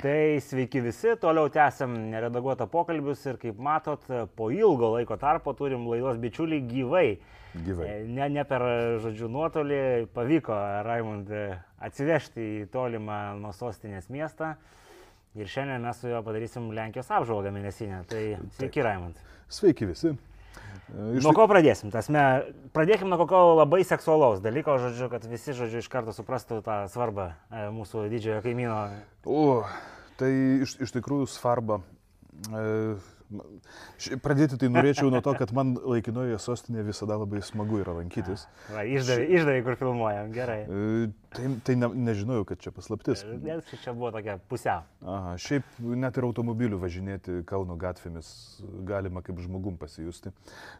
Tai sveiki visi, toliau tęsiam neredaguotą pokalbius ir kaip matot, po ilgo laiko tarpo turim laidos bičiulį gyvai. Gyvai. E, Ne, ne per, žodžiu, nuotolį pavyko Raimond atsivežti į tolimą nuo sostinės miestą. Ir šiandien mes su juo padarysim Lenkijos apžvalgą mėnesinę. Tai sveiki, Raimond. Sveiki visi. Iš Nuo ko pradėsim? Tasme, pradėkim nuo kokio labai seksualaus dalyko, žodžiu, kad visi, žodžiu, iš karto suprastų tą svarbą e, mūsų didžiojo kaimyno. O, tai iš, iš tikrųjų svarba. E, pradėti tai norėčiau nuo to, kad man laikinoje sostinėje visada labai smagu yra lankytis. Va, išdavė, išdavė, kur filmuojam, gerai. E, tai tai ne, nežinojau, kad čia paslaptis. Nes čia buvo tokia pusiau. Aha, šiaip net ir automobiliu važinėti Kauno gatvėmis galima kaip žmogum pasijusti.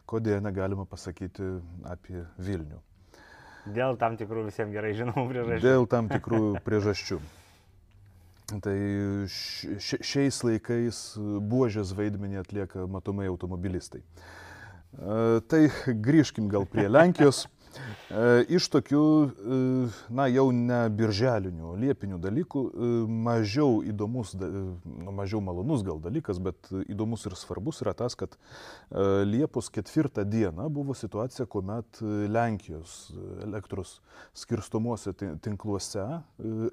Kodėl negalima pasakyti apie Vilnių? Dėl tam tikrų visiems gerai žinomų priežasčių. Dėl tam tikrų priežasčių. Tai šiais laikais buožės vaidmenį atlieka matomai automobilistai. E, Tai grįžkim gal prie Lenkijos. E, Iš tokių, e, na jau ne birželinių, liepinių dalykų, e, mažiau įdomus, nu, mažiau malonus gal dalykas, bet įdomus ir svarbus yra tas, kad Liepos ketvirtą dieną buvo situacija, kuomet Lenkijos elektros skirstomuose ti- tinkluose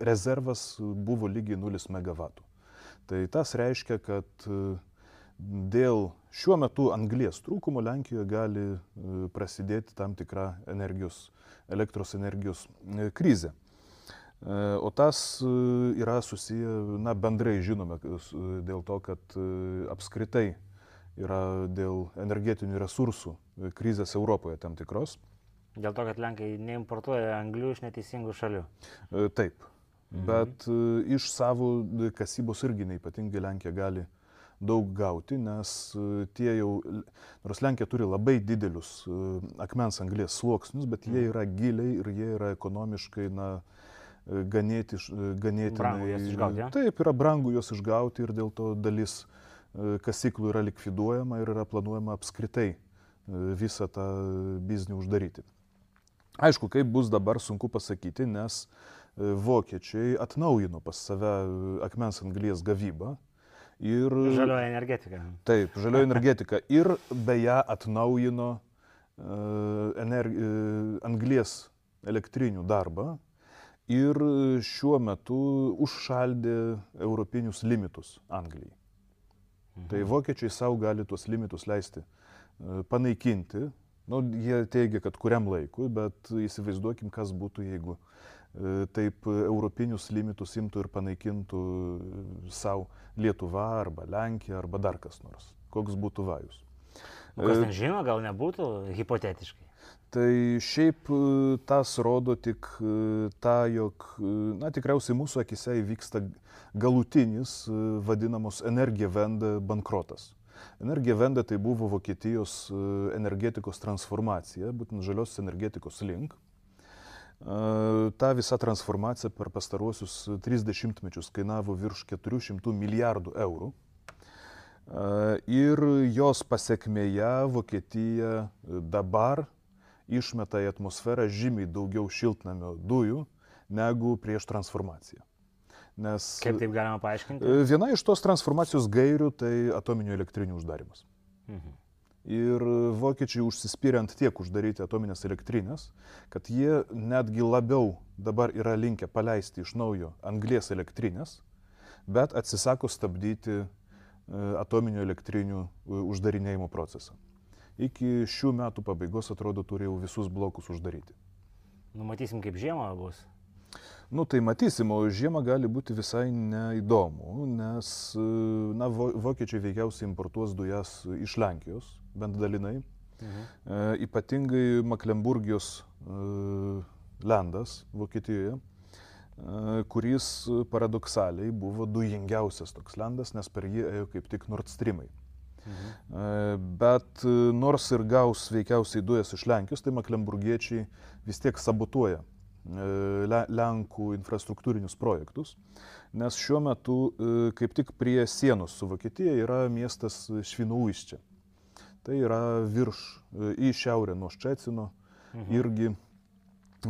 rezervas buvo lygiai 0 MW. Tai tas reiškia, kad dėl šiuo metu anglies trūkumo Lenkijoje gali e, prasidėti tam tikra energijos, elektros energijos e, krizė. E, O tas yra susiję, na, bendrai žinome, dėl to, kad apskritai yra dėl energetinių resursų krizės Europoje tam tikros. Dėl to, kad Lenkai neimportuoja anglių iš neteisingų šalių. Taip. Bet e, iš savo kasybos irgi neipatingai Lenkija gali daug gauti, nes e, tie jau, nors Lenkija turi labai didelius e, akmens anglės sluoksnius, bet jie yra giliai ir jie yra ekonomiškai, na, e, ganėti, ganėtinai. Brangu juos išgauti, ja? Taip, yra brangu juos išgauti ir dėl to dalis kasyklų yra likviduojama ir yra planuojama apskritai visą tą biznį uždaryti. Aišku, kaip bus dabar sunku pasakyti, nes vokiečiai atnaujino pas save akmens anglies gavybą. Ir, Žalioja energetika. Taip, žalioji energetika. Ir beje atnaujino e, energi, e, anglies elektrinių darbą. Ir šiuo metu užšaldė europinius limitus Anglijai. Tai vokiečiai savo gali tuos limitus leisti e, panaikinti. Nu, jie teigia, kad kuriam laikui, bet įsivaizduokim, kas būtų, jeigu e, taip europinius limitus imtų ir panaikintų savo Lietuva arba Lenkija arba dar kas nors. Koks būtų vajus. O kas ten žino, gal nebūtų hipotetiškai. Tai šiaip e, tas rodo tik e, tą, jog, e, na tikriausiai mūsų akise įvyksta galutinis e, vadinamos energija venda bankrotas. Energija venda tai buvo Vokietijos e, energetikos transformacija, būtent žalios energetikos link. Ta visa transformacija per pastaruosius 30 mečius kainavo virš 400 milijardų eurų. Ir jos pasiekmėje Vokietija dabar išmeta į atmosferą žymiai daugiau šiltnamio dujų negu prieš transformaciją. Nes Kaip taip galima paaiškinti? e, viena iš tos transformacijos gairių tai atominių elektrinių uždarimas. Mhm. Ir vokiečiai užsispyrė ant tiek uždaryti atominės elektrinės, kad jie netgi labiau dabar yra linkę paleisti iš naujo anglės elektrinės, bet atsisako stabdyti e, atominių elektrinių e, uždarinėjimo procesą. Iki šių metų pabaigos atrodo turi jau visus blokus uždaryti. Numatysim, kaip žiemą bus. Nu tai matysim, o žiemą gali būti visai neįdomu, nes e, na, vo- vokiečiai veikiausiai importuos dujas iš Lenkijos, bent dalinai. Mhm. E, ypatingai Maklemburgijos e, lendas Vokietijoje, e, kuris paradoksaliai buvo dujingiausias toks lendas, nes per jį ėjo kaip tik Nord Streamai. Mhm. E, Bet e, nors ir gaus veikiausiai dujas iš Lenkijos, tai maklemburgiečiai vis tiek sabotuoja Lenkų infrastruktūrinius projektus, nes šiuo metu e, kaip tik prie sienos su Vokietija yra miestas Švinauiščia. Tai yra virš, e, į šiaurę nuo Ščecino Mhm. irgi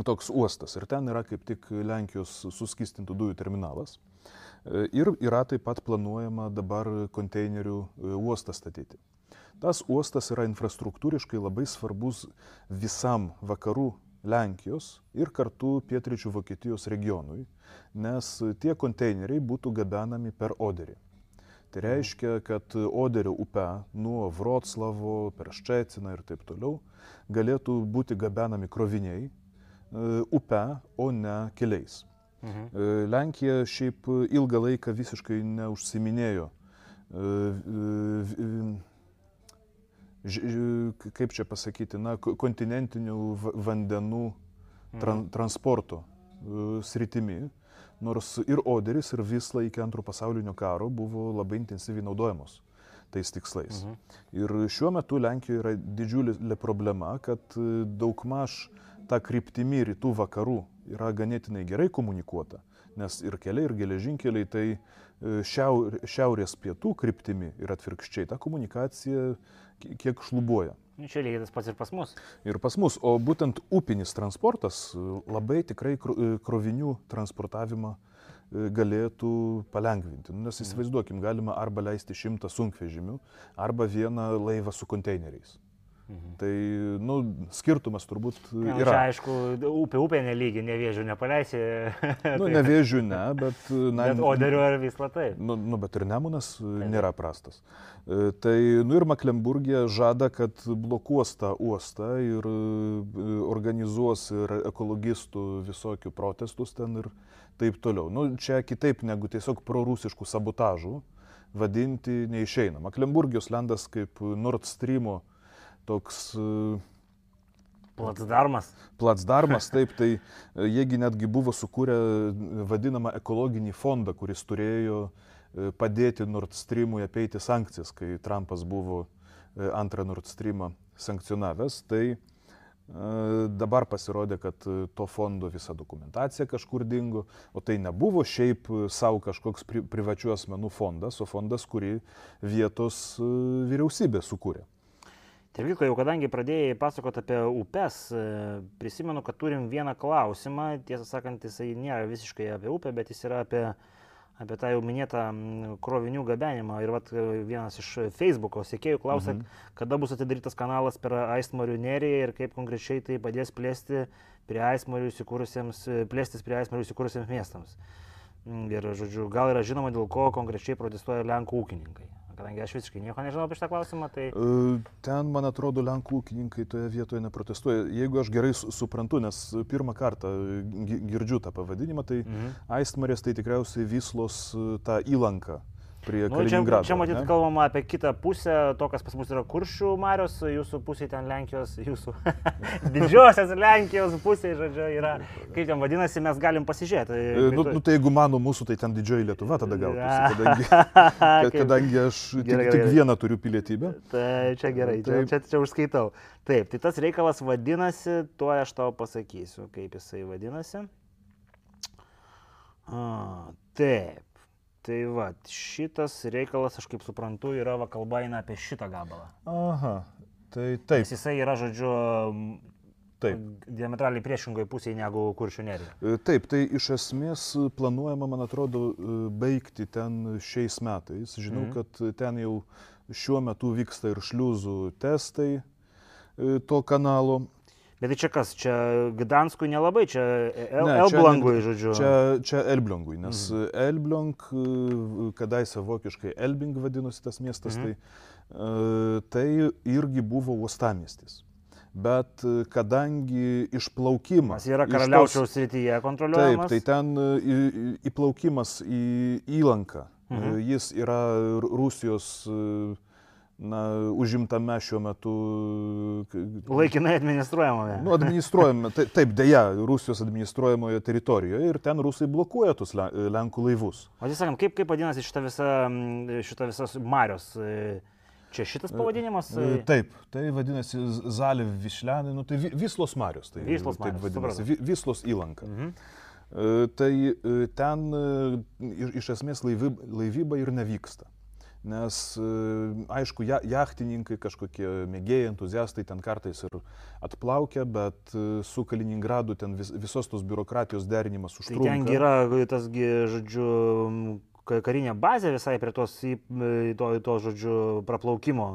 toks uostas ir ten yra kaip tik Lenkijos suskistintų dujų terminalas. E, ir yra taip pat planuojama dabar konteinerių e, uostą statyti. Tas uostas yra infrastruktūriškai labai svarbus visam vakarų Lenkijos ir kartu pietryčių Vokietijos regionui, nes tie konteineriai būtų gabenami per Oderį. Tai reiškia, kad Oderio upe nuo Vroclavo per Ščeciną ir taip toliau galėtų būti gabenami kroviniai e, upe, o ne keliais. Mhm. E, Lenkija šiaip ilgą laiką visiškai neužsiminėjo, e, kaip čia pasakyti, na, kontinentinių vandenų tran, mhm. transporto sritimi nors ir Oderis, ir Visla iki antro pasaulinio karo buvo labai intensyviai naudojamos tais tikslais. Mhm. Ir šiuo metu Lenkijoje yra didžiulė problema, kad e, daugmaž ta kryptimi rytų vakarų yra ganėtinai gerai komunikuota, nes ir keliai, ir geležinkeliai tai e, šiaur, šiaurės pietų kryptimi ir atvirkščiai ta komunikacija kiek šlubuoja. Nu, čia lygiai tas pats ir pas mus. Ir pas mus, o būtent upinis transportas e, labai tikrai e, krovinių transportavimą e, galėtų palengvinti. Nu, nes mhm. įsivaizduokim, galima arba leisti šimtą sunkvežimių, arba vieną laivą su konteineriais. Mhm. Tai, nu, skirtumas turbūt yra. Čia, aišku, upė upė nelygi, nevėžių nepaleisi. nu, nevėžių ne, bet... Na, bet Oderiu ar vis latai. Nu, nu, bet ir Nemunas tai, nėra prastas. E, tai, nu ir Maklemburgija žada, kad blokuos tą uostą ir e, organizuos ir ekologistų visokių protestus ten ir taip toliau. Nu, čia kitaip negu tiesiog prorusiškų sabotažų vadinti neišeina. Maklemburgijos lendas kaip Nord Streamo toks e, Platsdarmas. Platsdarmas, taip, tai e, jiegi netgi buvo sukūrę vadinamą ekologinį fondą, kuris turėjo e, padėti Nord Streamui apeiti sankcijas, kai Trumpas buvo antrą Nord Streamą sankcionavęs. Tai dabar pasirodė, kad to fondo visa dokumentacija kažkur dingo, o tai nebuvo šiaip savo kažkoks pri, privačių asmenų fondas, o fondas, kurį vietos vyriausybė sukūrė. Tarviko, jau kadangi pradėjai pasakoti apie upes, e, prisimenu, kad turim vieną klausimą, tiesą sakant, jisai nėra visiškai apie upę, bet jis yra apie, apie tą jau minėtą krovinių gabenimą. Ir vat, e, vienas iš Facebook'o sėkėjų klausė, mhm. kada bus atidarytas kanalas per Aismarių neriją ir kaip konkrečiai tai padės plėsti prie Aismarių įsikūrusiems, plėstis prie Aismarių įsikūrusiems miestams. Ir, žodžiu, gal yra žinoma, dėl ko konkrečiai protestuoja Lenkų ūkininkai kadangi aš visiškai nieko nežinau apie šitą klausimą, tai... E, ten, man atrodo, Lenkų ūkininkai toje vietoje neprotestuoja. Jeigu aš gerai suprantu, nes pirmą kartą girdžiu tą pavadinimą, tai mhm. Aistmarės tai tikriausiai Vyslos e, tą įlanką prie nu, Kaliningrado. Čia, čia matyt, kalbama apie kitą pusę, to, kas pas mus yra Kuršių Marios, jūsų pusė ten Lenkijos, jūsų didžiosios Lenkijos pusė, žodžiu, yra, kaip ten vadinasi, mes galim pasižiūrėti. E, nu, nu, tai jeigu mano mūsų, tai ten didžioji Lietuva tada gautųsi, kadangi, kadangi aš tik, gerai, tik vieną turiu pilietybę. Tai čia gerai, tai, čia, čia užskaitau. Taip, tai tas reikalas vadinasi, tuo aš tau pasakysiu, kaip jisai vadinasi. A, taip. Tai va, šitas reikalas, aš kaip suprantu, yra va kalba eina apie šitą gabalą. Aha, tai taip. Nes jisai yra, žodžiu, Taip. Diametraliai priešingoje pusėje negu kuršių nerija. E, taip, tai iš esmės planuojama, man atrodo, e, baigti ten šiais metais. Žinau, mhm. kad ten jau šiuo metu vyksta ir šliuzų testai e, to kanalo. Bet tai čia kas, čia Gdanskui nelabai, čia El ne, Elblangui, čia, žodžiu. Čia, čia Elblangui, nes mhm. Elblang, kadaise vokiškai Elbing vadinosi tas miestas, mhm. tai, tai irgi buvo uostamiestis. Bet kadangi išplaukimas... Jis yra karaliaučiaus srityje kontroliuojamas. Taip, tai ten įplaukimas į įlanką, mhm. jis yra Rusijos na, užimtame šiuo metu. Laikinai administruojamame. Nu, administruojame, taip, taip, dėja, Rusijos administruojamoje teritorijoje ir ten rusai blokuoja tus Lenkų laivus. O tiesą sakant, kaip, kaip vadinasi šita visa, šita visa Marios? Čia šitas pavadinimas? E, taip, tai vadinasi Zalė Višlenai, nu, tai Vislos Marios. Tai, Vislos Marios. Taip vadinasi, supratu. Vislos įlanka. Mhm. E, tai e, ten iš esmės laivyba ir nevyksta Nes, aišku, jachtininkai, kažkokie mėgėjai, entuziastai ten kartais ir atplaukia, bet su Kaliningradu ten vis, visos tos biurokratijos derinimas užtrunka. Tai ten yra tasgi, žodžiu, karinė bazė visai prie tos, to, to žodžiu, praplaukimo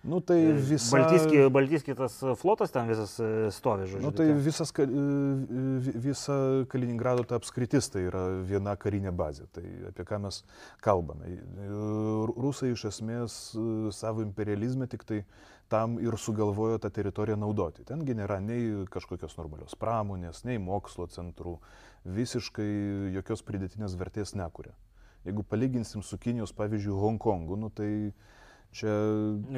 Nu, tai visa... Baltyski, Baltyski tas flotas ten visas e, stovi, žodžiu. Nu, tai visas, e, visa Kaliningrado ta apskritis tai yra viena karinė bazė. Tai apie ką mes kalbame. E, rusai iš esmės savo imperializmą tik tai tam ir sugalvojo tą teritoriją naudoti. Tengi nėra nei kažkokios normalios pramonės, nei mokslo centrų. Visiškai jokios pridėtinės vertės nekuria. Jeigu palyginsim su Kinijos, pavyzdžiui, Hongkongu, nu, tai Čia...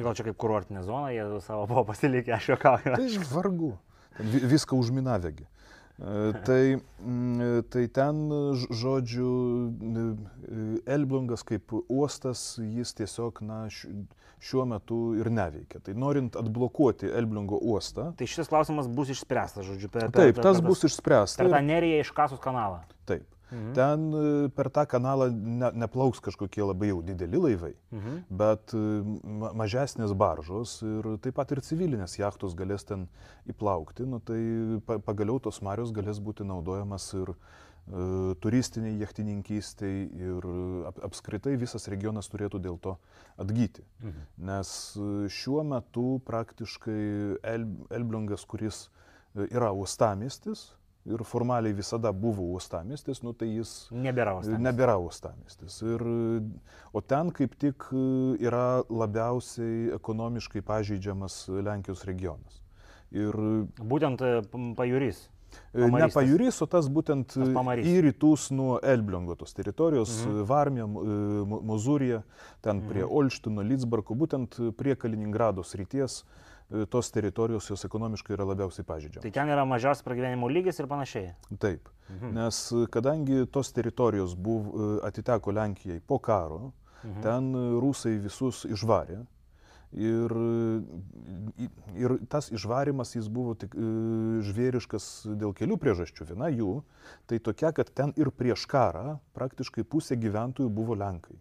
Gal čia kaip kurortinė zona, jie savo buvo pasilikę, aš juokauju. Tai vargu. Viską užminavėgi. E, tai, mm, tai ten, žodžiu, Elblungas kaip uostas, jis tiesiog, na, šiuo metu ir neveikia. Tai norint atblokuoti Elblungo uostą. Tai šis klausimas bus išspręstas, žodžiu, per... Taip, per, tas per, bus išspręstas. Per tą neriją iš kasus kanalą. Taip. Mhm. Ten e, per tą kanalą ne, neplauks kažkokie labai jau dideli laivai, mhm. bet e, ma mažesnės baržos ir taip pat ir civilinės jachtos galės ten įplaukti. Nu, tai pa pagaliau tos marios galės būti naudojamas ir e, turistiniai jachtininkystai ir ap apskritai visas regionas turėtų dėl to atgyti. Mhm. Nes šiuo metu praktiškai El Elblungas, kuris yra uostamistis, ir formaliai visada buvo uostamistis, nu, tai jis nebėra uostamistis. Nebėra uostamistis. Ir, o ten kaip tik yra labiausiai ekonomiškai pažeidžiamas Lenkijos regionas. Ir, Būtent e, pajūrys. Pamaristas. Ne pajūrys, o tas būtent tas į rytus nuo Elbliongo tos teritorijos, mhm. Varmija, Mozūrija, ten mhm. prie Olštino, Lidzbarko, būtent prie Kaliningrados ryties. Uh, E, tos teritorijos jos ekonomiškai yra labiausiai pažydžiamos. Tai ten yra mažiausias pragyvenimo lygis ir panašiai. Taip, mhm. nes e, kadangi tos teritorijos buvo, e, atiteko Lenkijai po karo, mhm. ten rusai visus išvarė. Ir, ir tas išvarimas jis buvo tik žvėriškas dėl kelių priežasčių. Viena jų tai tokia, kad ten ir prieš karą praktiškai pusė gyventojų buvo Lenkai.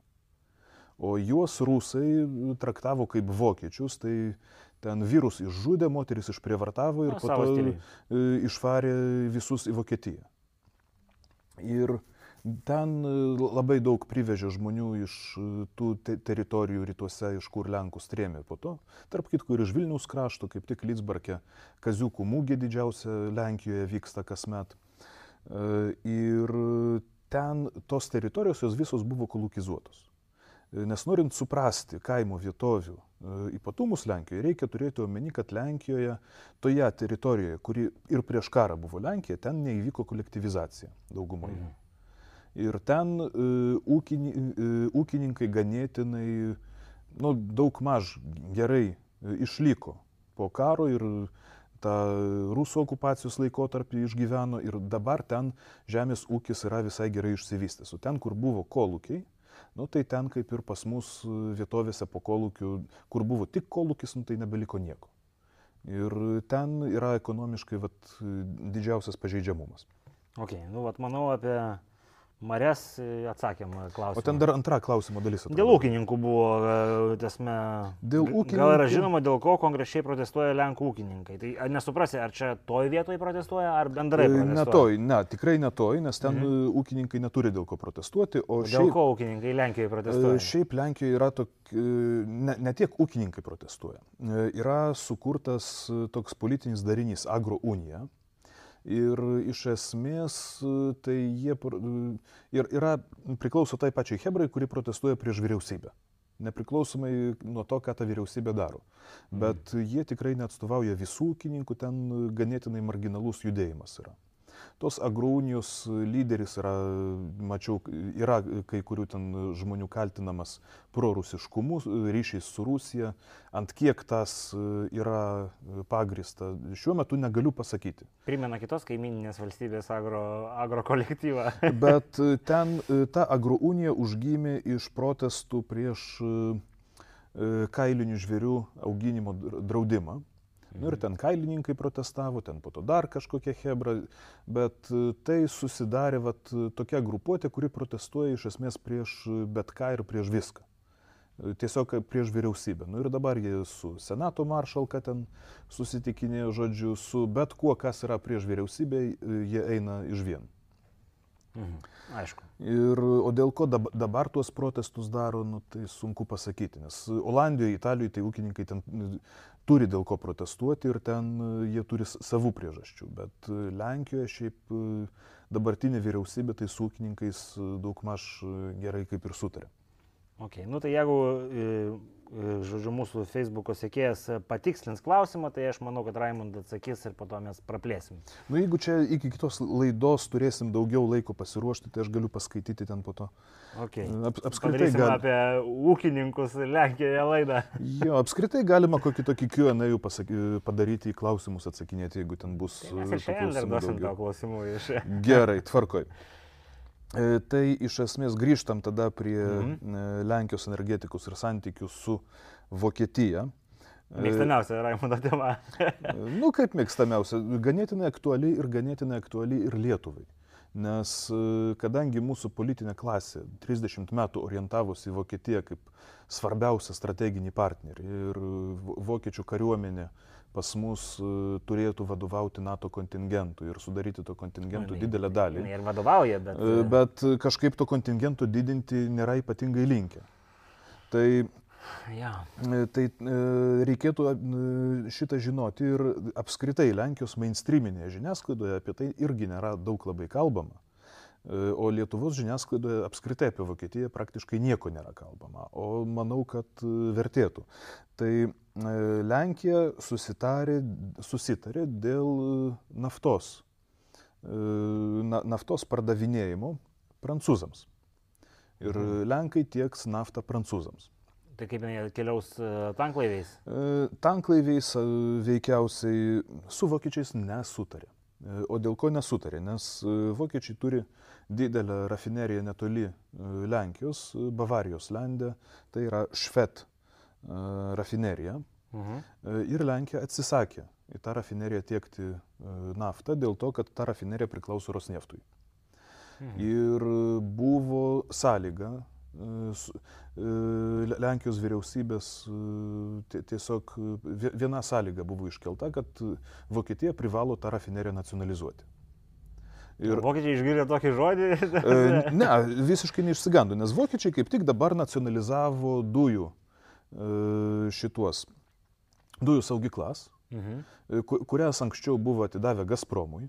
O juos rusai traktavo kaip vokiečius, tai Ten vyrus išžudė, moteris išprievartavo ir Na, po to stiliai. E, išvarė visus į Vokietiją. Ir ten e, labai daug privežė žmonių iš e, tų te teritorijų rytuose, iš kur Lenkų strėmė po to. Tarp kitko ir iš Vilniaus krašto, kaip tik Lidzbarke, Kaziukų mūgė didžiausia Lenkijoje vyksta kasmet. Ir ten tos teritorijos jos visos buvo kolukizuotos. Nes norint suprasti kaimo vietovių ypatumus Lenkijoje, reikia turėti omeny, kad Lenkijoje, toje teritorijoje, kuri ir prieš karą buvo Lenkija, ten neįvyko kolektivizacija daugumoje. Mhm. Ir ten uh, ūkini, uh, ūkininkai ganėtinai, nu, daug maž gerai uh, išliko po karo ir tą rusų okupacijos laikotarpį išgyveno ir dabar ten žemės ūkis yra visai gerai išsivystęs. O ten, kur buvo kolūkiai, nu, tai ten kaip ir pas mus e, vietovėse po kolūkių, kur buvo tik kolūkis, nu, tai nebeliko nieko. Ir ten yra ekonomiškai vat, didžiausias pažeidžiamumas. Ok, nu, vat, manau apie Marės e, atsakėm klausimą. O ten dar antra klausimo dalis. Atrodo. Dėl ūkininkų buvo, e, tiesme. Dėl ūkininkų. Gal yra žinoma, dėl ko konkrečiai protestuoja Lenkų ūkininkai. Tai nesuprasi, ar čia toj vietoje protestuoja, ar bendrai e, protestuoja? Ne toj, ne, tikrai ne toj, nes ten mhm. ūkininkai neturi dėl ko protestuoti. O, o šiaip, dėl ko ūkininkai Lenkijoje protestuoja? Šiaip Lenkijoje yra tok, ne, ne tiek ūkininkai protestuoja. Yra sukurtas toks politinis darinys Agro Unija Ir iš esmės tai jie ir yra, priklauso tai pačiai Hebrai, kuri protestuoja prieš vyriausybę. Nepriklausomai nuo to, ką ta vyriausybė daro. Mhm. Bet mm. jie tikrai neatstovauja visų ūkininkų, ten ganėtinai marginalus judėjimas yra tos agrounijos lyderis yra, mačiau, yra kai kurių ten žmonių kaltinamas prorusiškumu, ryšiais su Rusija, ant kiek tas yra pagrista, šiuo metu negaliu pasakyti. Primena kitos kaimininės valstybės agro, agro kolektyvą. Bet ten ta agrounija užgymė iš protestų prieš kailinių žvėrių auginimo draudimą. Nu ir ten kailininkai protestavo, ten po to dar kažkokia hebra, bet e, tai susidarė vat, tokia grupuotė, kuri protestuoja iš esmės prieš bet ką ir prieš viską. tiesiog prieš vyriausybę. Nu ir dabar jie su Senato maršalka ten susitikinėjo, žodžiu, su bet kuo, kas yra prieš vyriausybę, jie eina iš vien. Mhm. Aišku. Ir, o dėl ko dabar, dabar tuos protestus daro, nu, tai sunku pasakyti, nes Olandijoje, Italijoje tai ūkininkai ten turi dėl ko protestuoti ir ten jie turi savų priežasčių, bet Lenkijoje šiaip dabartinė vyriausybė tai su ūkininkais daugmaž gerai kaip ir sutarė. Okay. Nu, tai jeigu, e, e, žodžiu, mūsų Facebook'o sekėjas patikslins klausimą, tai aš manau, kad Raimondas atsakys ir po to mes praplėsim. Nu, jeigu čia iki kitos laidos turėsim daugiau laiko pasiruošti, tai aš galiu paskaityti ten po to. Okay. Ap, apskritai gal... apie ūkininkus Lenkijoje laidą. Jo, apskritai galima kokį tokį Q&A padaryti į klausimus atsakinėti, jeigu ten bus... Tai mes ir šiandien dar duosim tau klausimų iš. Gerai, tvarkoj. E, tai iš esmės grįžtam tada prie mhm. Lenkijos energetikos ir santykių su Vokietija. E, mėgstamiausia Raimonda tema. nu, kaip mėgstamiausia, ganėtinai aktuali ir ganėtinai aktuali ir Lietuvai. Nes kadangi mūsų politinė klasė 30 metų orientavosi į Vokietiją kaip svarbiausią strateginį partnerį ir vokiečių kariuomenė uh, pas mus e, turėtų vadovauti NATO kontingentui ir sudaryti to kontingentų nu, didelę dalį. Ir vadovauja, bet... E, bet kažkaip to kontingento didinti nėra ypatingai linkę. Tai, ja. E, tai reikėtų šitą žinoti ir apskritai Lenkijos mainstreaminėje žiniasklaidoje apie tai irgi nėra daug labai kalbama. O Lietuvos žiniasklaidoje apskritai apie Vokietiją praktiškai nieko nėra kalbama. O manau, kad vertėtų. Tai E, Lenkija susitarė, susitarė dėl naftos, e, na, naftos pardavinėjimo prancūzams. Ir mhm. Lenkai tieks naftą prancūzams. Tai kaip jie keliaus e, tanklaiviais? Tanklaiviais veikiausiai su vokiečiais nesutarė. O dėl ko nesutarė? Nes vokiečiai turi didelę rafineriją netoli Lenkijos, Bavarijos lendė, tai yra Švet rafineriją. Mhm. Ir Lenkija atsisakė į tą rafineriją tiekti naftą dėl to, kad ta rafinerija priklauso Rosneftui. Mhm. Ir buvo sąlyga Lenkijos vyriausybės tiesiog viena sąlyga buvo iškelta, kad Vokietija privalo tą rafineriją nacionalizuoti. Ir vokiečiai išgirdė tokį žodį? ne, visiškai neišsigando, nes vokiečiai kaip tik dabar nacionalizavo dujų E, šituos dujų saugyklas, mhm. E, kurias anksčiau buvo atidavę Gazpromui.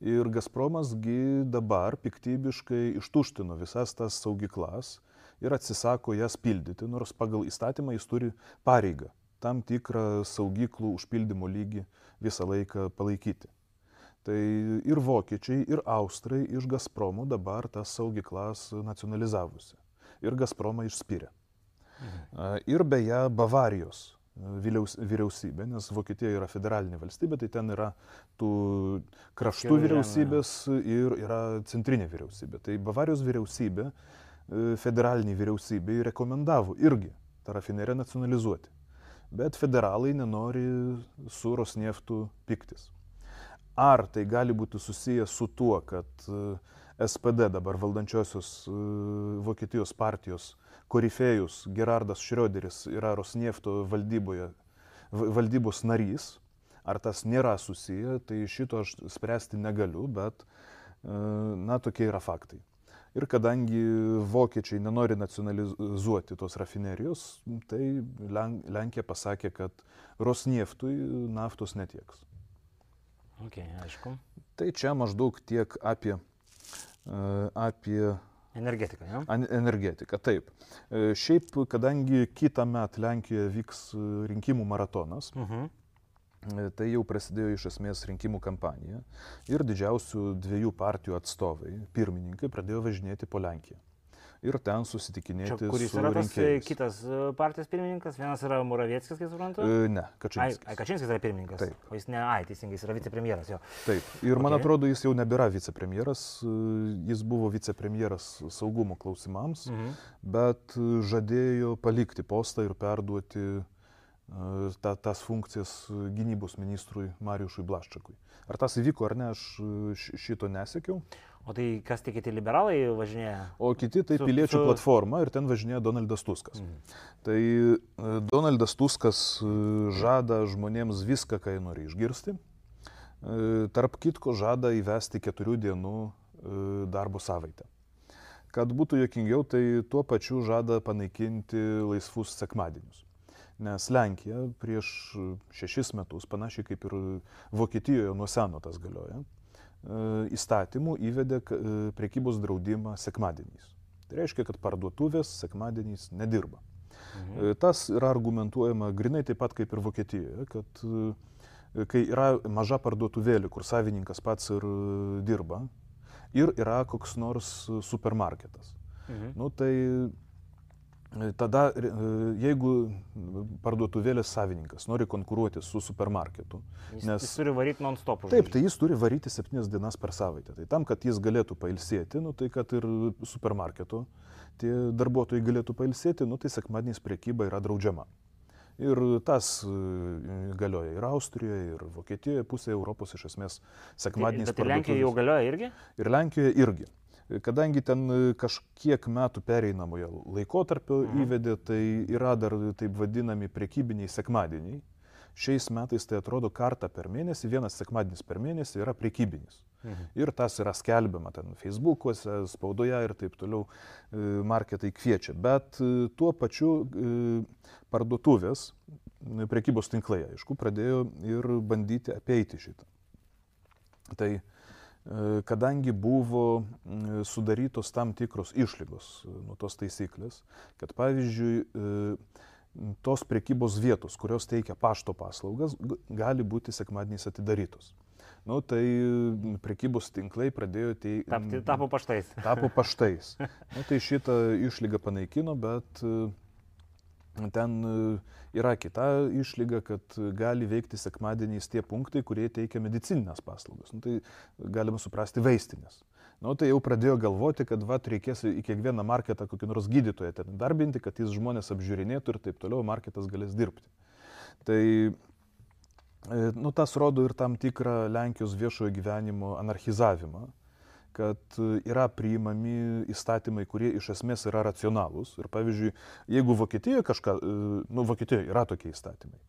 Ir Gazpromasgi dabar piktybiškai ištuštino visas tas saugyklas ir atsisako jas pildyti, nors pagal įstatymą jis turi pareigą tam tikrą saugyklų užpildymo lygį visą laiką palaikyti. Tai ir vokiečiai, ir austrai iš Gazpromo dabar tas saugyklas nacionalizavusi. Ir Gazpromą išspyrė. Mhm. Ir beje, Bavarijos vyriausybė, nes Vokietija yra federalinė valstybė, tai ten yra tų kraštų vyriausybės ir yra centrinė vyriausybė. Tai Bavarijos vyriausybė, federalinė vyriausybė rekomendavo irgi tą rafineriją nacionalizuoti. Bet federalai nenori su Rosneftu piktis. Ar tai gali būti susijęs su tuo, kad SPD dabar valdančiosios Vokietijos partijos korifėjus Gerardas Šrioderis yra Rosniefto valdyboje, valdybos narys. Ar tas nėra susiję, tai šito aš spręsti negaliu, bet e, na tokie yra faktai. Ir kadangi vokiečiai nenori nacionalizuoti tos rafinerijos, tai Lenkija pasakė, kad Rosnieftui naftos netieks. Okay, aišku. Tai čia maždaug tiek apie, e, apie Energetika, ne? Energetika, taip. E, šiaip, kadangi kitą metą Lenkijoje vyks e, rinkimų maratonas, uh mhm. -huh. tai jau prasidėjo iš esmės rinkimų kampanija ir didžiausių dviejų partijų atstovai, pirmininkai, pradėjo važinėti po Lenkiją ir ten susitikinėti. Čia, kuris yra tas rinkėjais. kitas e, partijos pirmininkas, vienas yra Muravieckis, kaip suprantu? E, ne, Kačinskis. Ai, ai, Kačinskis yra pirmininkas. Taip. O jis ne, ai, teisingai, jis yra vicepremjeras jo. Taip. Ir okay. man atrodo, jis jau nebėra vicepremjeras, e, jis buvo vicepremjeras saugumo klausimams, mhm. bet žadėjo palikti postą ir perduoti ta, tas funkcijas gynybos ministrui Marijušui Blaščakui. Ar tas įvyko ar ne, aš šito nesiekiau. O tai kas tik kiti liberalai važinėja? O kiti tai su, piliečių su... platforma ir ten važinėja Donaldas Tuskas. Mhm. Tai e, Donaldas Tuskas e, žada žmonėms viską, ką jie nori išgirsti. E, tarp kitko žada įvesti keturių dienų darbo savaitę. Kad būtų jokingiau, tai tuo pačiu žada panaikinti laisvus sekmadienius. Nes Lenkija prieš šešis metus, panašiai kaip ir Vokietijoje nuo seno tas galioja, E, įstatymų įvedė e, prekybos draudimą sekmadieniais. Tai reiškia, kad parduotuvės sekmadieniais nedirba. Mhm. E, tas yra argumentuojama grinai taip pat kaip ir Vokietijoje, kad kai yra maža parduotuvėlė, kur savininkas pats ir dirba, ir yra koks nors supermarketas. Mhm. Nu, tai Tada, e, jeigu parduotuvėlės savininkas nori konkuruoti su supermarketu, jis, nes jis turi varyti non-stop. Taip, tai jis turi varyti septynias dienas per savaitę. Tai tam, kad jis galėtų pailsėti, nu, tai kad ir supermarketo tie darbuotojai galėtų pailsėti, nu, tai sekmadieniais priekyba yra draudžiama. Ir tas e, galioja ir Austrijoje, ir Vokietijoje, pusė Europos iš esmės sekmadieniais. Bet, bet Lenkijoje jau galioja irgi? Ir Lenkijoje irgi. Kadangi ten e, kažkiek metų pereinamojo laikotarpio mhm. įvedė, tai yra dar taip vadinami prekybiniai sekmadieniai. Šiais metais tai atrodo kartą per mėnesį, vienas sekmadienis per mėnesį yra prekybinis. Mhm. Ir tas yra skelbiama ten Facebook'uose, spaudoje ir taip toliau e, marketai kviečia. Bet e, tuo pačiu parduotuvės, prekybos tinklai, aišku, pradėjo ir bandyti apeiti šitą. Tai E, kadangi buvo sudarytos tam tikros išlygos e, nuo tos taisyklės, kad pavyzdžiui, e, tos prekybos vietos, kurios teikia pašto paslaugas, gali būti sekmadieniais atidarytos. Nu, tai prekybos tinklai pradėjo teikti. Tapo paštais. Tapo paštais. Nu, tai šitą išlygą panaikino, bet ten yra kita išlyga, kad gali veikti sekmadieniais tie punktai, kurie teikia medicininės paslaugas. Nu, tai galima suprasti vaistinės. Na, nu, tai jau pradėjo galvoti, kad va, reikės į kiekvieną marketą kokį nors gydytoją ten darbinti, kad jis žmonės apžiūrinėtų ir taip toliau marketas galės dirbti. Tai e, nu, tas rodo ir tam tikrą Lenkijos viešojo gyvenimo anarchizavimą kad e, yra priimami įstatymai, kurie iš esmės yra racionalūs. Ir pavyzdžiui, jeigu Vokietijoje kažką, e, nu, Vokietijoje yra tokie įstatymai,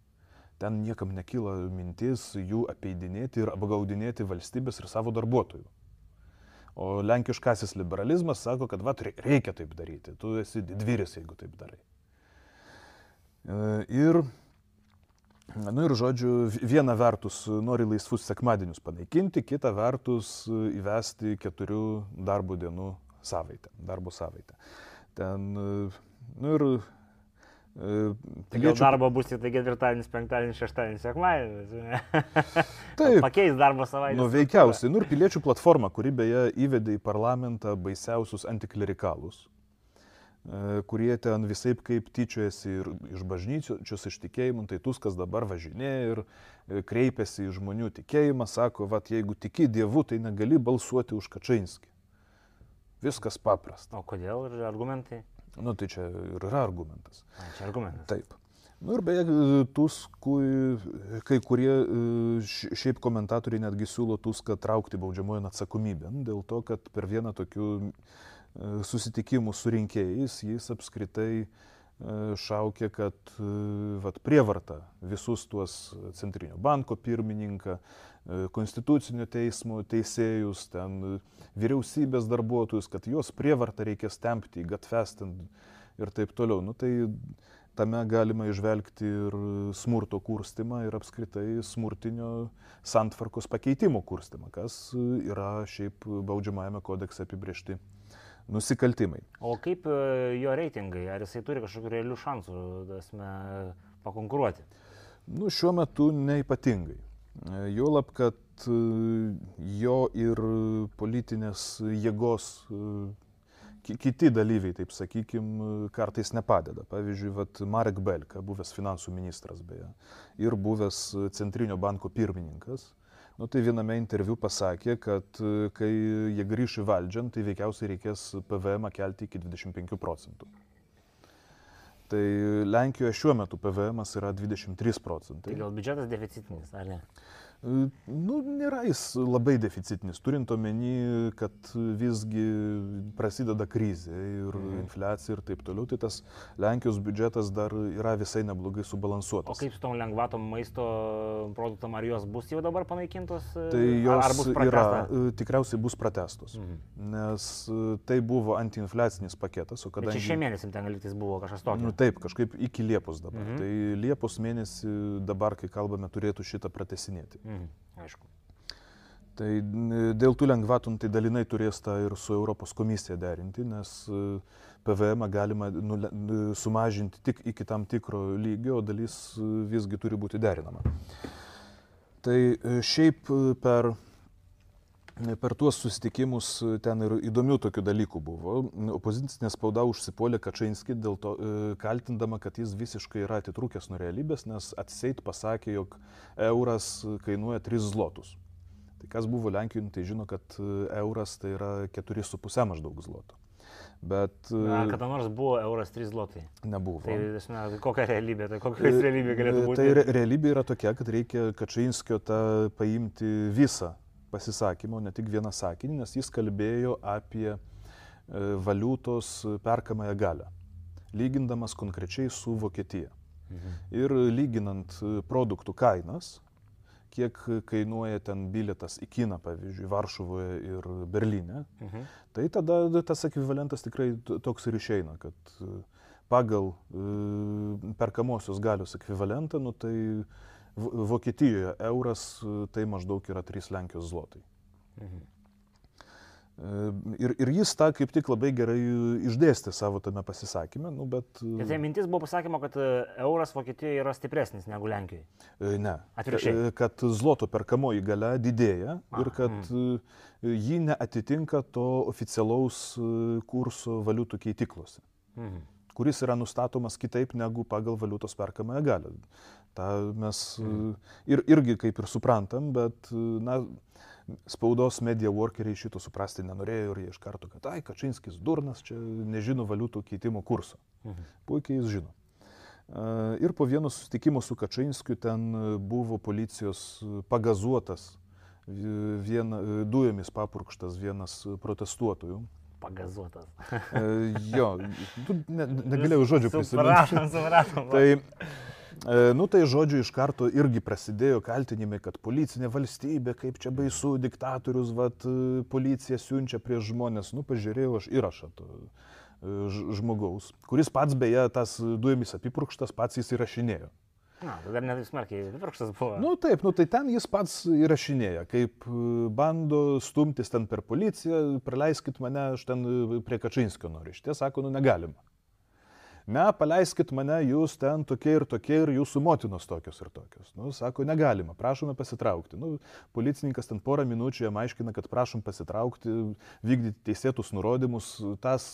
ten niekam nekyla mintis jų apeidinėti ir apgaudinėti valstybės ir savo darbuotojų. O lenkiškasis liberalizmas sako, kad va, reikia taip daryti, tu esi didvyris, jeigu taip darai. E, ir Na nu ir žodžiu, viena vertus nori laisvus sekmadienius panaikinti, kita vertus įvesti keturių darbo dienų savaitę, darbo savaitę. Ten, nu ir Piliečių... Gal darbo bus tik tai ketvirtadienis, penktadienis, šeštadienis, sekmadienis. Taip. Pakeis darbo savaitę. Nu, veikiausiai. Nu ir piliečių platforma, kuri beje įvedė į parlamentą baisiausius antiklerikalus. E, kurie ten visai kaip tyčiojasi ir iš bažnyčios iš tikėjimų, tai Tuskas dabar važinėja ir e, kreipiasi į žmonių tikėjimą, sako, va, jeigu tiki Dievu, tai negali balsuoti už Kačinskį. Viskas paprasta. O kodėl ir argumentai? Nu, tai čia ir yra argumentas. A, čia argumentas. Taip. Nu ir beje, Tuskui, kai kurie šiaip komentatoriai netgi siūlo Tuską traukti baudžiamojo atsakomybę, dėl to, kad per vieną tokių susitikimų su rinkėjais, jis apskritai e, šaukė, kad e, vat, prievarta visus tuos Centrinio banko pirmininką, e, konstitucinio teismo teisėjus, ten vyriausybės darbuotojus, kad juos prievarta reikės tempti į gatves ir taip toliau. Nu, tai tame galima išvelgti ir smurto kurstimą ir apskritai smurtinio santvarkos pakeitimo kurstimą, kas yra šiaip baudžiamajame kodekse apibriešti nusikaltimai. O kaip e, jo reitingai? Ar jisai turi kažkokių realių šansų dasme, pakonkuruoti? Nu, šiuo metu neipatingai. E, Juolab, kad e, jo ir politinės jėgos kiti dalyviai, taip sakykime, kartais nepadeda. Pavyzdžiui, vat, Marek Belka, buvęs finansų ministras beje, ir buvęs Centrinio banko pirmininkas, Nu, tai viename interviu pasakė, kad e, kai jie grįš į valdžią, tai veikiausiai reikės PVM kelti iki 25 procentų. Tai Lenkijoje šiuo metu PVM yra 23 procentai. Tai gal biudžetas deficitinis, ar ne? Nu, nėra jis labai deficitinis, turint omeny, kad visgi prasideda krizė ir mhm. infliacija ir taip toliau, tai tas Lenkijos biudžetas dar yra visai neblogai subalansuotas. O kaip su tom lengvatom maisto produktam, ar jos bus jau dabar panaikintos? Tai jos yra, tikriausiai bus pratestos, mhm. nes tai buvo antiinfliacinis paketas, o kadangi... Šį mėnesį ten liktis buvo kažkas tokio. Nu, taip, kažkaip iki Liepos dabar. Mhm. Tai Liepos mėnesį dabar, kai kalbame, turėtų šitą pratesinėti. Mhm, aišku. Tai dėl tų lengvatų nu, tai dalinai turės tą ir su Europos komisija derinti, nes e, PVM galima nu, sumažinti tik iki tam tikro lygio, o dalis e, visgi turi būti derinama. Tai e, šiaip per, per tuos susitikimus ten ir įdomių tokių dalykų buvo. Opozicinė spauda užsipolė Kačainskį dėl to, kaltindama, kad jis visiškai yra atitrūkęs nuo realybės, nes atseit pasakė, jog euras kainuoja 3 zlotus. Tai kas buvo Lenkijoje, tai žino, kad e, euras tai yra 4,5 maždaug zloto. Bet... Na, e, kada nors buvo euras 3 zlotai? Nebuvo. Tai esmė, kokia realybė, tai kokia e, realybė galėtų būti? Tai re realybė yra tokia, kad reikia Kačinskio tą paimti visą pasisakymą, ne tik vieną sakinį, nes jis kalbėjo apie valiutos perkamąją galę, lygindamas konkrečiai su Vokietija. Mhm. Ir lyginant produktų kainas, kiek kainuoja ten bilietas į kiną, pavyzdžiui, Varšuvoje ir Berlyne, mhm. tai tada tas ekvivalentas tikrai toks ir išeina, kad e, pagal e, perkamosios galios ekvivalentą, nu, tai Vokietijoje euras e, tai maždaug yra 3 Lenkijos zlotai. Mhm. Ir, ir jis tą kaip tik labai gerai išdėstė savo tame pasisakymė. Nu, bet... Ir tai mintis buvo pasakymo, kad e, euras Vokietijoje yra stipresnis negu Lenkijoje. E, ne. Atvirkščiai. Kad zloto perkamoji gale didėja A, ir kad mm. ji neatitinka to oficialaus kurso valiutų keitiklose. Mm. kuris yra nustatomas kitaip negu pagal valiutos perkamąją galę. Ta mes mm. ir, irgi kaip ir suprantam, bet na, spaudos media workeriai šito suprasti nenorėjo ir jie iš karto, kad, ai, Kačinskis durnas, čia nežino valiutų keitimo kurso. Mhm. Puikiai jis žino. Ir po vieno susitikimo su Kačinskiu ten buvo policijos pagazuotas, vien, dujomis papurkštas vienas protestuotojų. Pagazuotas. jo, tu ne, negalėjau žodžių prisiminti. Supratom, supratom. tai E, nu tai žodžiu iš karto irgi prasidėjo kaltinimai, kad policinė valstybė, kaip čia baisu, diktatorius, vat, e, policija siunčia prieš žmonės. Nu pažiūrėjau aš įrašą to e, žmogaus, kuris pats beje tas dujomis apipurkštas pats jis įrašinėjo. Na, dar net smarkiai apipurkštas buvo. Nu taip, nu tai ten jis pats įrašinėja, kaip bando stumtis ten per policiją, praleiskit mane, aš ten prie Kačinskio noriu. Šitie sako, nu negalima ne, paleiskit mane, jūs ten tokie ir tokie ir jūsų motinos tokios ir tokios. Nu, sako, negalima, prašome pasitraukti. Nu, policininkas ten porą minučių jam aiškina, kad prašom pasitraukti, vykdyti teisėtus nurodymus, tas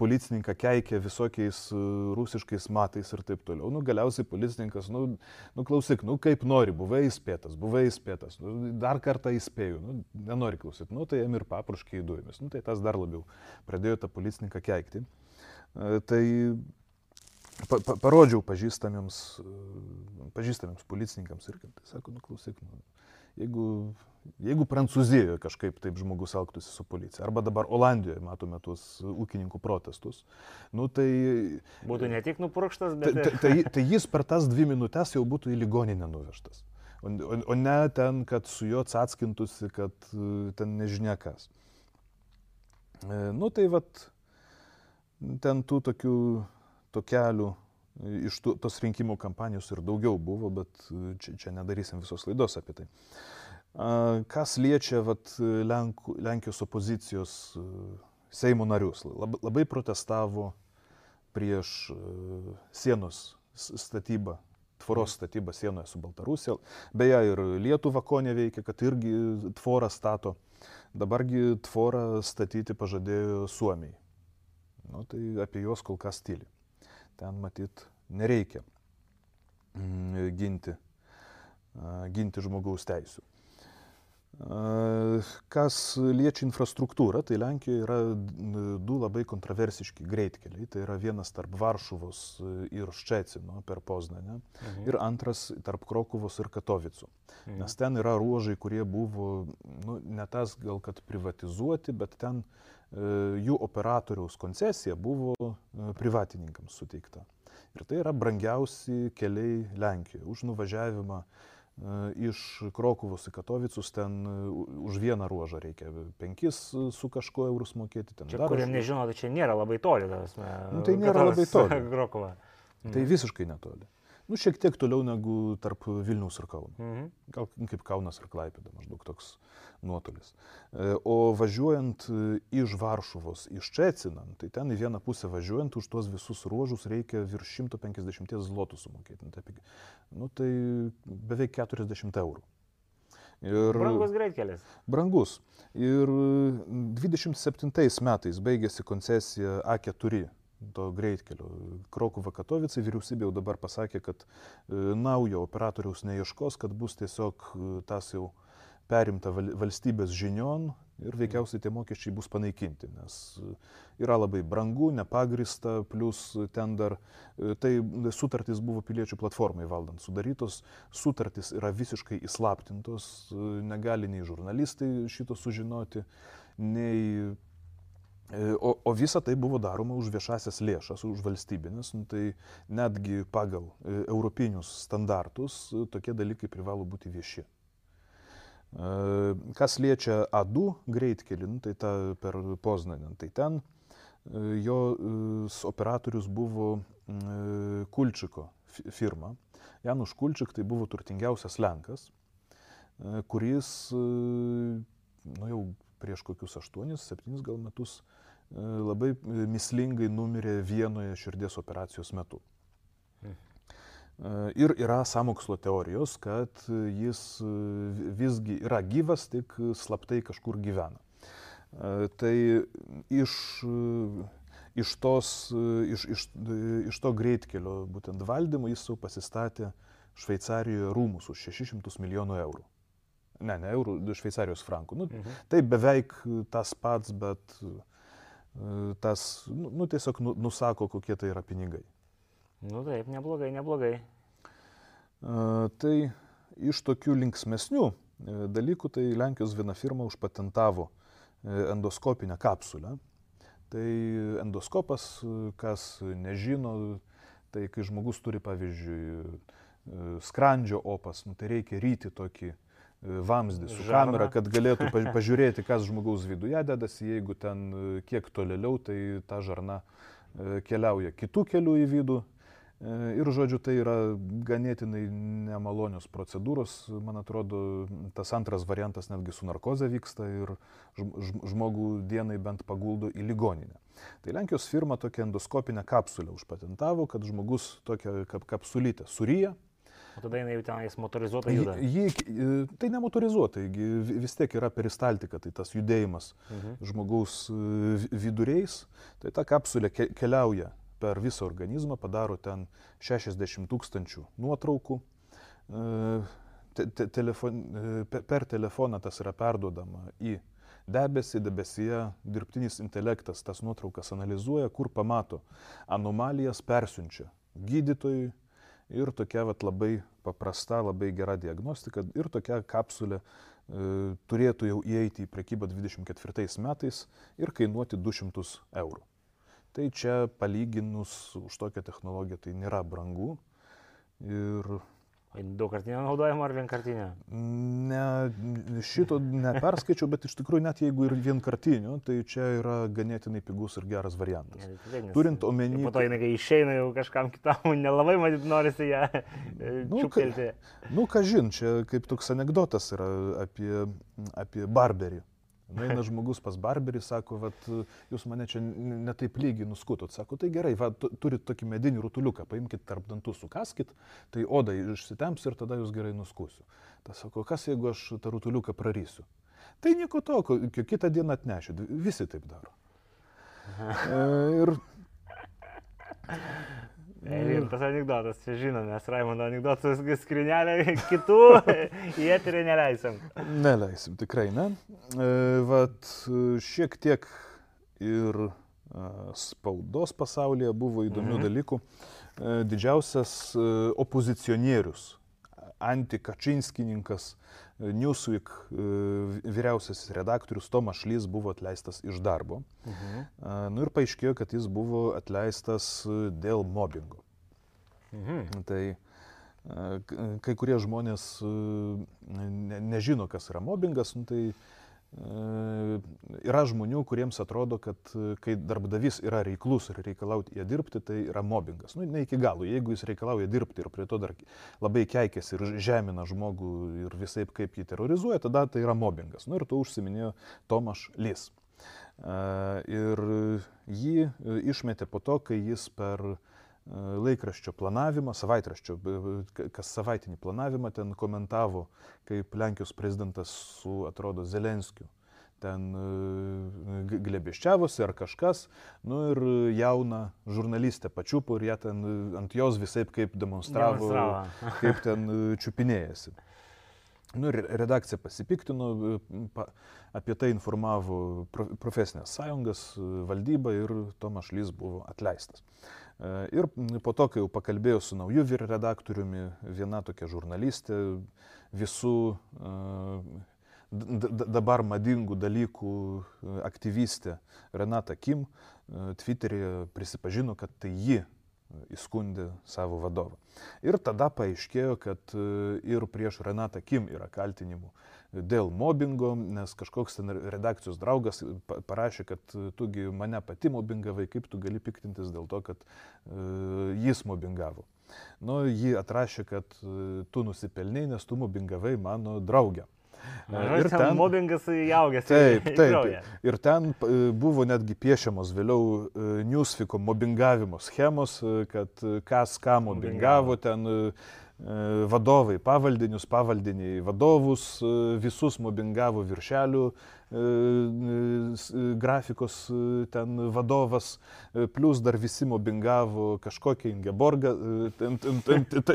policininką keikia visokiais e, rusiškais matais ir taip toliau. Nu, galiausiai policininkas, nu, nu klausyk, nu kaip nori, buvai įspėtas, buvai įspėtas, nu, dar kartą įspėjau, nu, nenori klausyti, nu, tai jam ir papruškiai dujomis. Nu, tai tas dar labiau pradėjo tą policininką keikti. E, tai pa, pa, parodžiau pažįstamiems, e, pažįstamiems policininkams ir tai sako, nu klausyk, nu, jeigu, jeigu Prancūzijoje kažkaip taip žmogus elgtųsi su policija, arba dabar Olandijoje matome tuos ūkininkų protestus, nu tai... Būtų ne tik nupurkštas, bet... Tai, tai, tai jis per tas dvi minutės jau būtų į ligoninę nuvežtas. O, o, o ne ten, kad su juo atskintųsi, kad e, ten nežinia kas. Nu tai vad, ten tų tokių tokelių iš tų, tos rinkimų kampanijos ir daugiau buvo, bet čia, čia nedarysim visos laidos apie tai. Kas liečia vat, Lenk, Lenkijos opozicijos Seimo narius, labai, labai protestavo prieš sienos statybą, tvoros statybą sienoje su Baltarusija. Beje, ir Lietuva ko neveikia, kad irgi tvorą stato. Dabargi tvorą statyti pažadėjo Suomijai. Nu, tai apie juos kol kas tyli. Ten matyt nereikia mm, ginti, ginti žmogaus teisų. Kas liečia infrastruktūrą, tai Lenkijoje yra du labai kontroversiški greitkeliai. Tai yra vienas tarp Varšuvos ir Ščecino per Poznanę mhm. ir antras tarp Krokuvos ir Katovicų. Mhm. Nes ten yra ruožai, kurie buvo, nu, ne tas gal kad privatizuoti, bet ten jų operatoriaus koncesija buvo e, privatininkams suteikta. Ir tai yra brangiausi keliai Lenkijoje už nuvažiavimą iš Krokuvos į Katovicus ten už vieną ruožą reikia penkis su kažko eurus mokėti. Ten čia, kuriem nežino, tai čia nėra labai toli, mes. Nu, tai nėra labai toli. Krokuvą. Tai mhm. visiškai netoli. Nu, šiek tiek toliau negu tarp Vilnius ir Kauno. Mhm. Gal kaip Kaunas ir Klaipėda, maždaug toks nuotolis. E, o važiuojant e, iš Varšuvos į Ščeciną, tai ten į vieną pusę važiuojant už tuos visus ruožus reikia virš 150 zlotų sumokėti. Tai, nu, tai beveik 40 eurų. Ir, brangus greitkelis. Brangus. Ir 27 metais baigėsi koncesija A4 to greitkelio. Krokuva Katovicai vyriausybė jau dabar pasakė, kad e, naujo operatoriaus neieškos, kad bus tiesiog e, tas jau perimta valstybės žinion ir veikiausiai tie mokesčiai bus panaikinti, nes e, yra labai brangu, nepagrista, plus ten dar tai sutartys buvo piliečių platformai valdant sudarytos, sutartys yra visiškai įslaptintos, negali nei žurnalistai šito sužinoti, nei o, o visa tai buvo daroma už viešasias lėšas, už valstybinės, nu, tai netgi pagal e, europinius standartus e, tokie dalykai privalo būti vieši. Kas liečia A2 greitkelį, nu, tai ta per Poznanę, tai ten jo operatorius buvo Kulčiko firma. Janus Kulčik tai buvo turtingiausias Lenkas, kuris nu, jau prieš kokius 8-7 gal metus e, labai e, mislingai numirė vienoje širdies operacijos metu. Hmm. E, ir yra samokslo teorijos, kad jis visgi yra gyvas, tik slaptai kažkur gyvena. Tai iš, iš, tos, iš, iš, iš to greitkelio būtent valdymo jis jau pasistatė Šveicarijoje rūmus už 600 milijonų eurų ne, ne eurų, šveicarijos frankų. Nu, mhm. Tai beveik tas pats, bet e, tas, nu, tiesiog nu, nusako, kokie tai yra pinigai. Nu taip, neblogai, neblogai. Tai iš tokių linksmesnių dalykų, tai Lenkijos viena firma užpatentavo endoskopinę kapsulę. Tai endoskopas, kas nežino, tai kai žmogus turi, pavyzdžiui, skrandžio opas, nu, tai reikia ryti tokį uh, vamzdį su Žarna. kamera, kad galėtų pažiūrėti, kas žmogaus viduje dedasi, jeigu ten e, kiek tolėliau, tai ta žarna e, keliauja kitų kelių į vidų. E, ir žodžiu, tai yra ganėtinai nemalonios procedūros. Man atrodo, tas antras variantas netgi su narkoze vyksta ir žmogų dienai bent paguldo į ligoninę. Tai Lenkijos firma tokią endoskopinę kapsulę užpatentavo, kad žmogus tokią kap kapsulytę suryja, O tada jinai jau tenais motorizuota juda. Jį, tai ne motorizuota, vis tiek yra peristaltika, tai tas judėjimas mhm. žmogaus e, viduriais. Tai ta kapsulė keliauja per visą organizmą, padaro ten 60 tūkstančių nuotraukų. E, te, te, telefon, e, per telefoną tas yra perduodama į debesį, debesyje dirbtinis intelektas tas nuotraukas analizuoja, kur pamato anomalijas, persiunčia gydytojui, ir tokia vat, labai paprasta, labai gera diagnostika ir tokia kapsulė e, turėtų jau įeiti į prekybą 24 metais ir kainuoti 200 eurų. Tai čia palyginus už tokią technologiją tai nėra brangu ir Daugkartinio naudojimo ar vienkartinio? Ne, šito neperskaičiau, bet iš tikrųjų net jeigu ir vienkartinio, tai čia yra ganėtinai pigus ir geras variantas. Ne, tai nes, Turint omeny... Po to jinai, kai išeina jau kažkam kitam, nelabai matyt norisi ją nu, čiuptelti. Ka, nu, ką žin, čia kaip toks anegdotas yra apie, apie barberį. Na, eina žmogus pas barberį, sako, vat, jūs mane čia netaip lygiai nuskutot. Sako, tai gerai, va, turit tokį medinį rutuliuką, paimkite tarp dantų, sukaskit, tai oda išsitemps ir tada jūs gerai nuskusiu. Tas sako, kas jeigu aš tą rutuliuką prarysiu? Tai nieko tokio, kitą dieną atnešiu, visi taip daro. E, ir Ir tas anegdotas, čia žinom, mes Raimondo anegdotus skrinelę kitų į eterį neleisim. Neleisim, tikrai ne. E, vat šiek tiek ir e, spaudos pasaulyje buvo įdomių mhm. dalykų. E, didžiausias opozicionierius, antikačinskininkas, Newsweek e, vyriausiasis redaktorius Tomas Šlys buvo atleistas iš darbo. Mhm. Nu ir paaiškėjo, kad jis buvo atleistas dėl mobbingo. Mhm. Tai kai kurie žmonės ne, nežino, kas yra mobbingas, nu, tai E, yra žmonių, kuriems atrodo, kad e, kai darbdavys yra reiklus ir reikalauti ją dirbti, tai yra mobbingas. Nu, ne iki galo. Jeigu jis reikalauja dirbti ir prie to dar labai keikėsi ir žemina žmogų ir visai kaip jį terrorizuoja, tada tai yra mobbingas. Nu, ir to užsiminėjo Tomaš Lys. E, ir jį išmetė po to, kai jis per laikraščio planavimą, savaitraščio, kas savaitinį planavimą ten komentavo, kaip Lenkijos prezidentas su, atrodo, Zelenskiu ten glebiščiavosi ar kažkas, nu ir jauna žurnalistė pačiupo ir jie ten ant jos visai kaip demonstravo, demonstravo. kaip ten čiupinėjasi. Nu ir redakcija pasipiktino, pa, apie tai informavo profesinės sąjungas, valdyba ir Tomas Lys buvo atleistas. E, ir po to, kai jau pakalbėjau su nauju vyr redaktoriumi, viena tokia žurnalistė, visų e, dabar madingų dalykų e, aktyvistė Renata Kim Twitter'e prisipažino, kad tai ji įskundė savo vadovą. Ir tada paaiškėjo, kad ir prieš Renatą Kim yra kaltinimų dėl mobbingo, nes kažkoks ten redakcijos draugas parašė, kad tugi mane pati mobbingavai, kaip tu gali piktintis dėl to, kad uh, jis mobbingavo. Nu, ji atrašė, kad uh, tu nusipelniai, nes tu mobbingavai mano draugę. Ir ten, ten mobbingas įaugęs. Taip, taip. Ir ten buvo netgi piešiamos vėliau Newsfiko mobbingavimo schemos, kad kas ką mobbingavo, ten E, vadovai, pavaldinius, pavaldiniai vadovus, e, visus mobbingavo viršelių, e, grafikos ten vadovas, plus dar visi mobbingavo kažkokią Ingeborgą.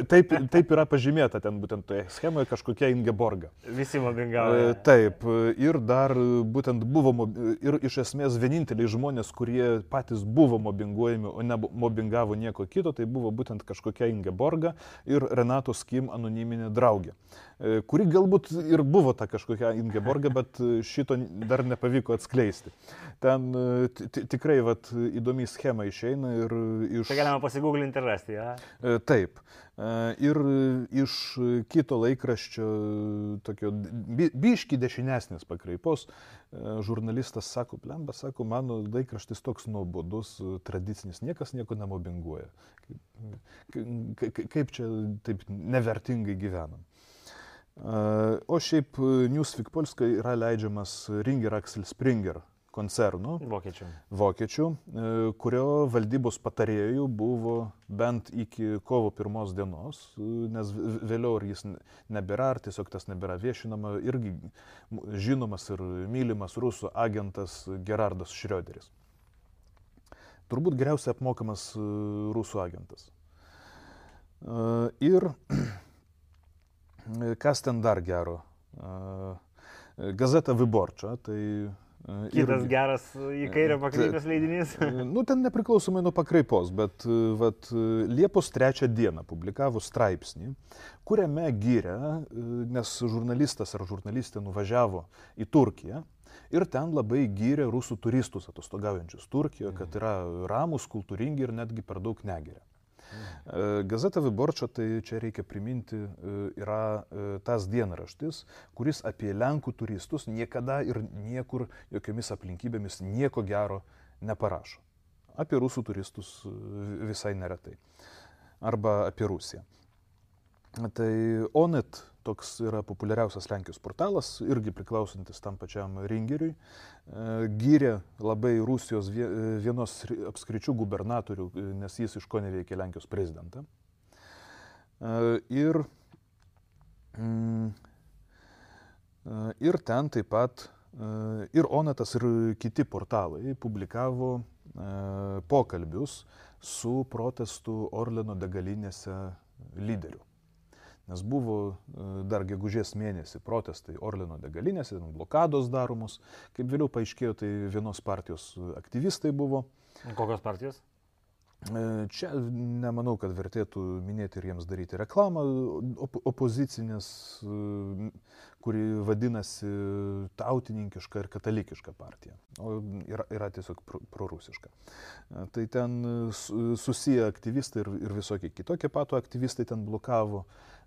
Taip, taip yra pažymėta ten būtent toje schemoje kažkokia Ingeborga. Visi mobbingavo. Taip, ir dar būtent buvo, ir iš esmės vieninteliai žmonės, kurie patys buvo mobbinguojami, o ne mobbingavo nieko kito, tai buvo būtent kažkokia Ingeborga ir Renata. Renatos Kim anoniminė draugė, e, kuri galbūt ir buvo ta kažkokia Ingeborga, bet šito dar nepavyko atskleisti. Ten e, tikrai vat, įdomi schema išeina ir iš... Tai galima pasigūglinti ir rasti, ja? E, taip. Ir iš kito laikraščio, tokio biški dešinesnės pakraipos, žurnalistas sako, plemba, sako, mano laikraštis toks nuobodus, tradicinis, niekas nieko nemobinguoja. Kaip čia taip nevertingai gyvenam. O šiaip Newsweek Polska yra leidžiamas Ringer Axel Springer koncernu. Vokiečių. Vokiečių, e, kurio valdybos patarėjų buvo bent iki kovo pirmos dienos, e, nes vėliau ar jis nebėra, ar tiesiog tas nebėra viešinama, irgi žinomas ir mylimas rusų agentas Gerardas Šrioderis. Turbūt geriausiai apmokamas e, rusų agentas. Ir kas ten dar gero? Gazeta Viborčia, tai Kitas irgi. geras į kairę pakreipęs leidinys. nu, ten nepriklausomai nuo pakraipos, bet vat, Liepos 3 dieną publikavo straipsnį, kuriame gyrė, nes žurnalistas ar žurnalistė nuvažiavo į Turkiją ir ten labai gyrė rusų turistus atostogaujančius Turkijoje, kad yra ramus, kultūringi ir netgi per daug negeria. E, Gazeta Viborčio, tai čia reikia priminti, e, yra e, tas dienraštis, kuris apie Lenkų turistus niekada ir niekur, jokiomis aplinkybėmis nieko gero neparašo. Apie rusų turistus visai neretai. Arba apie Rusiją. Tai Onet toks yra populiariausias Lenkijos portalas, irgi priklausantis tam pačiam Ringeriui, e, gyrė labai Rusijos vienos apskričių gubernatorių, nes jis iš ko neveikė Lenkijos prezidentą. E, ir, mm, e, ir ten taip pat ir Onetas, ir kiti portalai publikavo pokalbius su protestų Orlino degalinėse lyderiu. Nes buvo e, dar gegužės mėnesį protestai Orlino degalinėse, blokados daromos. Kaip vėliau paaiškėjo, tai vienos partijos aktyvistai buvo. Kokios partijos? E, čia nemanau, kad vertėtų minėti ir jiems daryti reklamą op opozicinės, e, kuri vadinasi tautininkiška ir katalikiška partija, o yra, yra tiesiog prorusiška. Tai ten susiję aktyvistai ir, ir visokie kitokie pato aktyvistai ten blokavo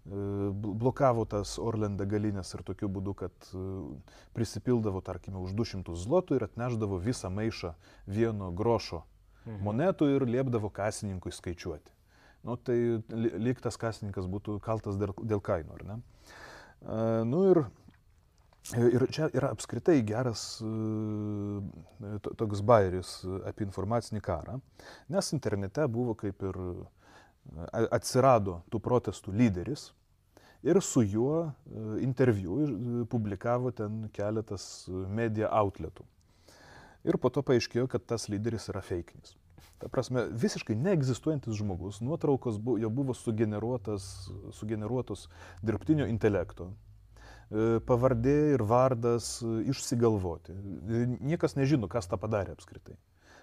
blokavo tas Orlenda galinės ir tokiu būdu, kad prisipildavo, tarkime, už 200 zlotų ir atneždavo visą maišą vieno grošo mhm. monetų ir liepdavo kasininkui skaičiuoti. Nu, tai lyg tas kasininkas būtų kaltas dėl, dėl kainų, ar ne? Uh, nu ir, ir čia yra apskritai geras uh, toks bairis apie informacinį karą, nes internete buvo kaip ir atsirado tų protestų lyderis, ir su juo interviu publikavo ten keletas media outletų. Ir po to paaiškėjo, kad tas lyderis yra feikinis. Ta prasme, visiškai neegzistuojantis žmogus, nuotraukos bu, jo buvo sugeneruotos dirbtinio intelekto, e, pavardė ir vardas išsigalvoti. Niekas nežino, kas tą padarė apskritai.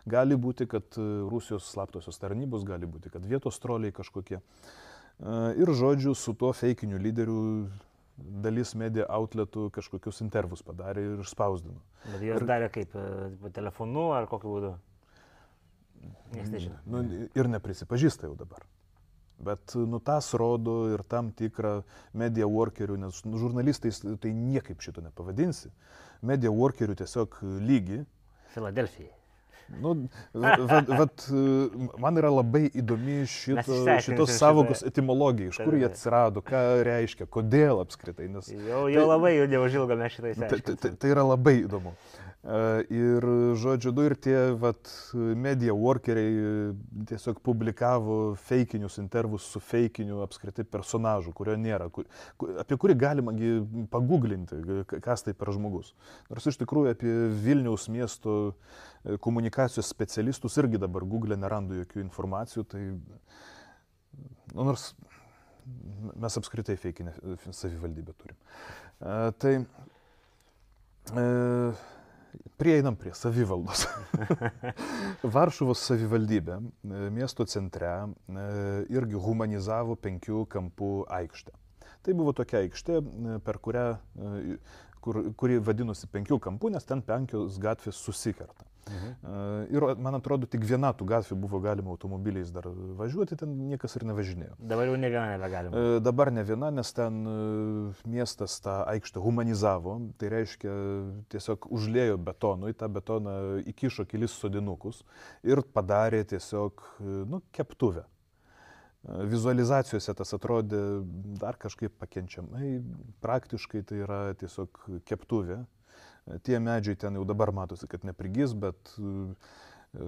Gali būti, kad Rusijos slaptosios tarnybos, gali būti, kad vietos troliai kažkokie. E, ir žodžiu, su tuo feikiniu lyderiu dalis medija outletų kažkokius intervus padarė ir išspausdino. Bet juos ir... darė kaip e, telefonu ar kokiu būdu? Niekas nežino. Nu, ir neprisipažįsta jau dabar. Bet nu, tas rodo ir tam tikrą media workerių, nes nu, žurnalistais tai niekaip šito nepavadinsi. Media workerių tiesiog lygi. Filadelfijai. Nu, vat, vat, man yra labai įdomi šito, šitos savokos etimologija, iš kur jie atsirado, ką reiškia, kodėl apskritai. Nes, jau, jau tai, labai jau neužilgo mes šitai tai, tai, tai, tai yra labai įdomu. E, ir, žodžiu, du ir tie vat, media workeriai tiesiog publikavo feikinius intervus su feikiniu apskritai personažu, kurio nėra, kur, apie kurį galima paguglinti, kas tai per žmogus. Nors iš tikrųjų apie Vilniaus miesto komunikacijos specialistus irgi dabar Google nerandu jokių informacijų, tai nu, nors mes apskritai feikinę savivaldybę turim. E, tai e, prieinam prie savivaldos. Varšuvos savivaldybė e, miesto centre e, irgi humanizavo penkių kampų aikštę. Tai buvo tokia aikštė, e, per kurią, kur, kuri vadinosi penkių kampų, nes ten penkios gatvės susikerta. Mhm. Ir man atrodo, tik viena tų gatvių buvo galima automobiliais dar važiuoti, ten niekas ir nevažinėjo. Dabar jau ne viena nebegalima. Dabar ne viena, nes ten miestas tą aikštę humanizavo, tai reiškia tiesiog užlėjo betonu, į tą betoną įkišo kelis sodinukus ir padarė tiesiog, nu, keptuvę. Vizualizacijose tas atrodė dar kažkaip pakenčiamai, praktiškai tai yra tiesiog keptuvė, Tie medžiai ten jau dabar matosi, kad neprigys, bet e,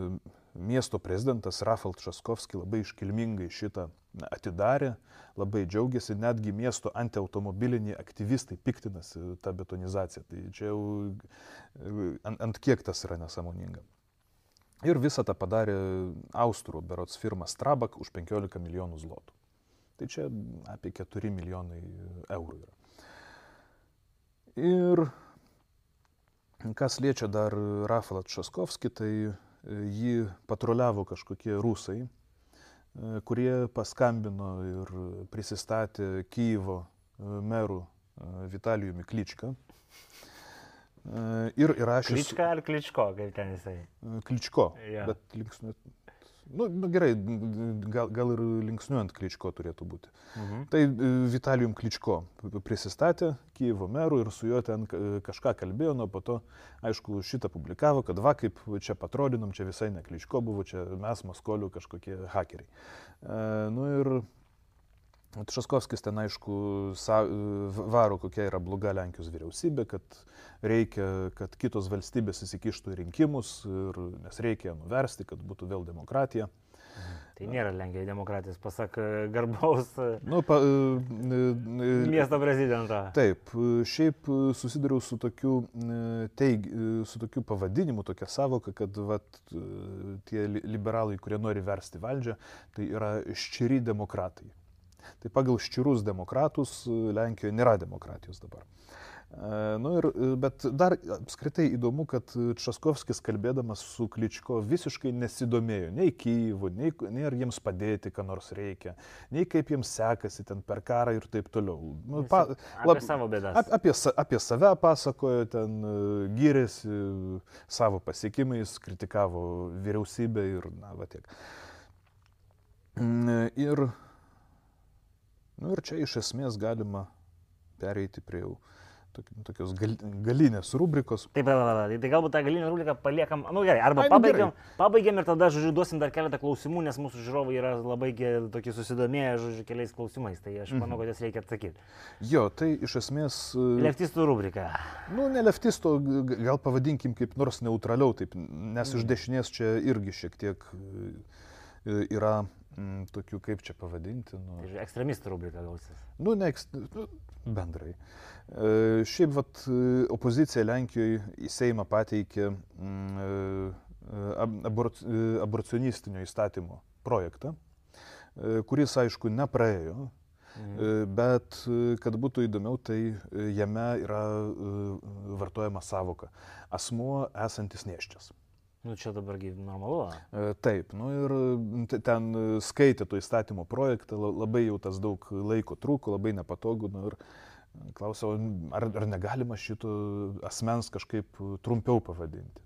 miesto prezidentas Rafal Časkovski labai iškilmingai šitą atidarė, labai džiaugiasi, netgi miesto antiautomobiliniai aktyvistai piktinasi tą betonizaciją. Tai čia jau e, ant, ant kiek tas yra nesąmoninga. Ir visą tą padarė Austrų berots firma Strabak už 15 milijonų zlotų. Tai čia apie 4 milijonai eurų yra. Ir Kas liečia dar Rafalą Časkovskį, tai e, jį patruliavo kažkokie rusai, e, kurie paskambino ir prisistatė Kyivo e, merų Vitalijumi Kličką. Ir įrašė. Klička ar Kličko, kaip ten jisai? Kličko. Ja. Bet linksniu, Nu, nu, gerai, gal, gal ir linksniuojant Kličko turėtų būti. Mhm. Tai e, Vitalijum Kličko prisistatė Kyivo merų ir su juo ten kažką kalbėjo, nuo po to, aišku, šitą publikavo, kad va kaip čia patrodinom, čia visai ne Kličko buvo, čia mes Maskolių kažkokie hakeriai. E, nu ir Tšaskovskis ten aišku varo, kokia yra bloga Lenkijos vyriausybė, kad reikia, kad kitos valstybės įsikištų į rinkimus, ir, nes reikia nuversti, kad būtų vėl demokratija. Tai nėra Lenkijoje demokratijos, pasak garbaus Nu, pa, miesto prezidento. Taip, šiaip susidariau su tokiu, teig, su tokiu pavadinimu, tokia savoka, kad vat, tie li- liberalai, kurie nori versti valdžią, tai yra ščiri demokratai. Tai pagal ščirus demokratus e, Lenkijoje nėra demokratijos dabar. E, Nu ir, e, bet dar apskritai įdomu, kad Časkovskis kalbėdamas su Kličko visiškai nesidomėjo nei Kyivų, nei, nei ar jiems padėti, ką nors reikia, nei kaip jiems sekasi ten per karą ir taip toliau. Nu, pa, Apie lab- savo bėdas. Ap, apie, apie save pasakojo, ten gyrėsi savo pasiekimais, kritikavo vyriausybę ir, na, va tiek. Mm, Ir, nu, ir čia iš esmės galima pereiti prie jau tok- tokios gal, galinės rubrikos. Taip, taip, taip, taip. Tai galbūt tą galinę rubriką paliekam. Na nu, gerai, arba Ai, nu, pabaigiam, pabaigiam ir tada, žodžiu, duosim dar keletą klausimų, nes mūsų žiūrovai yra labai tokie susidomėję, žodžiu, keliais klausimais. Tai aš manau, kad jas reikia atsakyti. Jo, tai iš esmės, e, Leftistų rubrika. nu, ne leftisto, gal pavadinkim kaip nors neutraliau, taip, nes iš dešinės čia irgi šiek tiek e, yra mm, tokių, kaip čia pavadinti. Nu, Tai ekstremistų rubrika gausis. Nu, ne, eks- nu, bendrai. E, šiaip vat, e, opozicija Lenkijoje į Seimą pateikė mm, e, e, aborcionistinio įstatymo projektą, kuris, aišku, nepraėjo, Mhm. bet, kad būtų įdomiau, tai jame yra vartojama savoka asmuo esantis neščias. Nu, čia dabargi normalu. E, Taip, nu ir ten e, skaitė to įstatymo projektą, la- labai jau tas daug laiko trūko, labai nepatogu. Nu, ir e, klausiau, ar, ar negalima šito asmens kažkaip trumpiau pavadinti.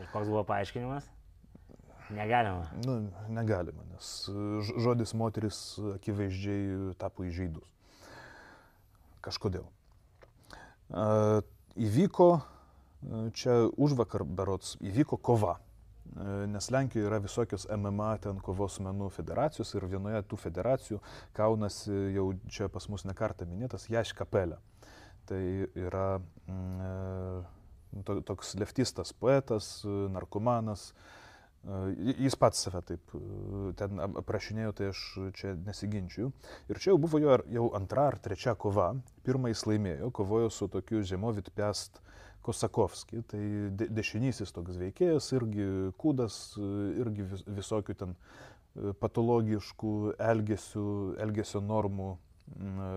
Ir koks buvo paaiškinimas? Negalima. Nu, negalima, nes žodis moteris akivaizdžiai tapo įžeidus. Kažkodėl. E, Įvyko, čia už vakar berots, įvyko kova. Nes Lenkijoje yra visokios MMA ten kovos menų federacijos ir vienoje tų federacijų kaunasi jau čia pas mus nekartą minėtas Jaš Kapelė. Tai yra mm, e, to, toks leftistas poetas, narkomanas. E, Jis pats save taip e, ten ap- aprašinėjo, tai aš čia nesiginčiu. Ir čia jau buvo jo jau antra ar trečia kova. Pirmą jis laimėjo, kovojo su tokiu Žemovit Pest Kosakovski. Tai de dešinysis toks veikėjas, irgi kūdas, irgi vis visokių ten e, patologiškų elgesių, elgesio normų e,